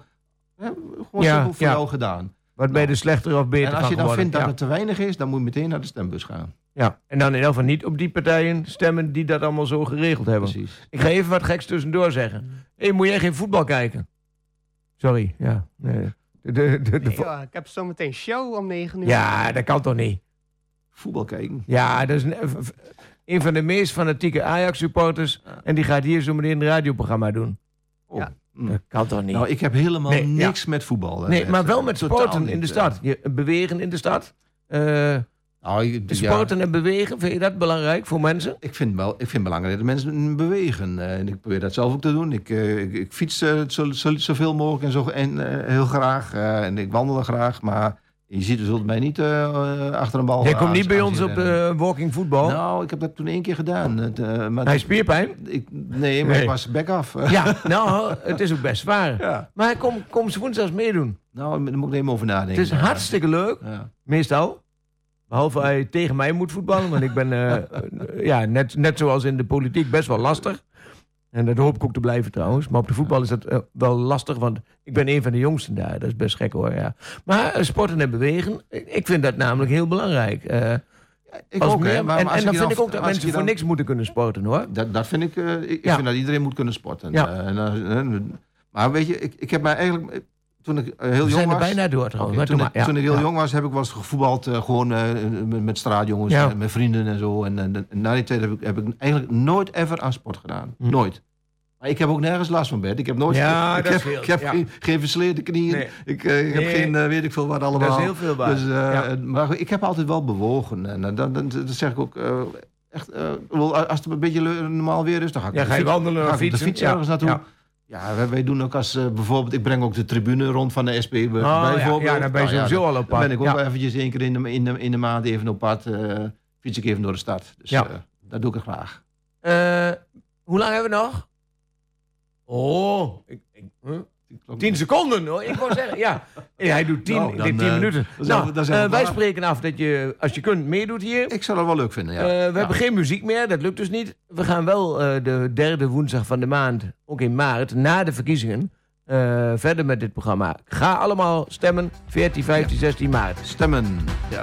Speaker 5: Hè, gewoon
Speaker 2: Ja,
Speaker 5: simpel voor
Speaker 2: ja.
Speaker 5: jou gedaan.
Speaker 2: Wat bij de slechtere of beter
Speaker 5: En als je dan
Speaker 2: geworden.
Speaker 5: vindt dat
Speaker 2: ja.
Speaker 5: het te weinig is, dan moet je meteen naar de stembus gaan.
Speaker 2: ja. En dan in elk geval niet op die partijen stemmen die dat allemaal zo geregeld hebben.
Speaker 5: Precies.
Speaker 2: Ik ga even wat geks tussendoor zeggen. Hé, moet jij geen voetbal kijken? Sorry, ja. Nee. De, de, de,
Speaker 9: ik heb zometeen show om 9 uur.
Speaker 2: ja, dat kan toch niet?
Speaker 5: Voetbal kijken.
Speaker 2: Ja, dat is een van de meest fanatieke Ajax-supporters. En die gaat hier zo meteen een radioprogramma doen.
Speaker 5: Oh.
Speaker 9: Ja.
Speaker 5: Hm.
Speaker 2: Dat kan toch niet?
Speaker 5: Nou, ik heb helemaal
Speaker 2: Nee, ja.
Speaker 5: niks met voetbal.
Speaker 2: nee, maar wel met sporten
Speaker 5: niet,
Speaker 2: in de
Speaker 5: eh.
Speaker 2: stad. Je, bewegen in de stad. Eh,
Speaker 5: Nou,
Speaker 2: sporten en bewegen, vind je dat belangrijk voor mensen?
Speaker 5: Ik vind, wel, ik vind het belangrijk dat mensen bewegen. Eh, en ik probeer dat zelf ook te doen. Ik, ik, ik fiets eh, zo, zo, zoveel mogelijk en, zo, en heel graag. en ik wandel graag. Maar je ziet, zult mij niet eh, eh, achter een bal
Speaker 2: Jij komt
Speaker 5: aan-
Speaker 2: niet bij ons op de walking voetbal.
Speaker 5: Nou, ik heb dat toen één keer gedaan. Het, eh, maar
Speaker 2: Hij spierpijn.
Speaker 5: ik, nee, maar
Speaker 2: Nee.
Speaker 5: ik was back af.
Speaker 2: Ja, nou, het is ook best zwaar.
Speaker 5: Ja.
Speaker 2: Maar kom, kom ze woensdags meedoen.
Speaker 5: Nou, daar moet ik even over nadenken.
Speaker 2: Het is hartstikke leuk,
Speaker 5: Ja.
Speaker 2: meestal. Behalve je tegen mij moet voetballen. Want ik ben eh, eh, ja, net, net zoals in de politiek best wel lastig. En dat hoop ik ook te blijven trouwens. Maar op de voetbal is dat eh, wel lastig. Want ik ben een van de jongsten daar. Dat is best gek hoor. Ja. Maar eh, sporten en bewegen. Ik vind dat namelijk heel belangrijk. Eh,
Speaker 5: Ik
Speaker 2: als
Speaker 5: ook, hè.
Speaker 2: meer-
Speaker 5: Maar,
Speaker 2: en
Speaker 5: maar
Speaker 2: en
Speaker 5: als
Speaker 2: dan vind ik ook dat mensen voor
Speaker 5: dan-
Speaker 2: niks moeten kunnen sporten hoor.
Speaker 5: Dat, dat vind ik... ik
Speaker 2: Ja.
Speaker 5: vind dat iedereen moet kunnen sporten.
Speaker 2: Ja.
Speaker 5: En, maar weet je, ik, ik heb mij eigenlijk... eh, Toen ik heel
Speaker 2: We
Speaker 5: jong
Speaker 2: zijn er
Speaker 5: was...
Speaker 2: bijna door trouwens.
Speaker 5: Toen, ik,
Speaker 2: ja.
Speaker 5: toen ik heel
Speaker 2: Ja.
Speaker 5: jong was, heb ik wel eens gevoetbald. eh, gewoon eh, met, met straatjongens,
Speaker 2: Ja.
Speaker 5: eh, met vrienden en zo. En, en, en na die tijd heb ik, heb ik eigenlijk nooit ever aan sport gedaan.
Speaker 2: Hm.
Speaker 5: Nooit. Maar ik heb ook nergens last van bed. Ik heb nooit...
Speaker 2: Ja,
Speaker 5: ik
Speaker 2: dat
Speaker 5: heb,
Speaker 2: scheelt,
Speaker 5: ik heb
Speaker 2: ja.
Speaker 5: geen, geen versleerde knieën.
Speaker 2: Nee.
Speaker 5: Ik, ik heb geen, weet ik veel wat allemaal.
Speaker 2: Dat is heel veel waar.
Speaker 5: Dus,
Speaker 2: Ja.
Speaker 5: Maar ik heb altijd wel bewogen. En dat, dat, dat zeg ik ook... echt, als het een beetje normaal weer is, dan ga ik
Speaker 2: Ja, ga je wandelen
Speaker 5: op de
Speaker 2: fietsen?
Speaker 5: fiets
Speaker 2: Ja.
Speaker 5: ergens naartoe.
Speaker 2: Ja.
Speaker 5: Wij, wij doen ook als eh, bijvoorbeeld... Ik breng ook de tribune rond van de SP bij-
Speaker 2: Oh, ja,
Speaker 5: bijvoorbeeld.
Speaker 2: ja, dan ben je
Speaker 5: Nou ja,
Speaker 2: sowieso al op
Speaker 5: dan
Speaker 2: pad.
Speaker 5: ben ik ook
Speaker 2: Ja.
Speaker 5: wel eventjes één keer in de, in de, in de maand even op pad. eh fiets ik even door de stad. Dus
Speaker 2: Ja.
Speaker 5: eh, dat doe ik graag.
Speaker 2: Eh, hoe lang hebben we nog? Oh, ik, ik, huh? Tien seconden hoor. Ik wou zeggen, ja. Hij doet tien,
Speaker 5: Nou, dan,
Speaker 2: tien
Speaker 5: eh,
Speaker 2: minuten.
Speaker 5: dan zijn we-
Speaker 2: Nou,
Speaker 5: dan
Speaker 2: eh, wij spreken af dat je, als je kunt, meedoet hier.
Speaker 5: Ik zou dat wel leuk vinden, ja.
Speaker 2: Eh, we
Speaker 5: Ja.
Speaker 2: hebben geen muziek meer, dat lukt dus niet. We gaan wel eh, de derde woensdag van de maand, ook in maart, na de verkiezingen, eh, verder met dit programma. Ga allemaal stemmen, 14, 15, 16 maart.
Speaker 5: Stemmen. Ja.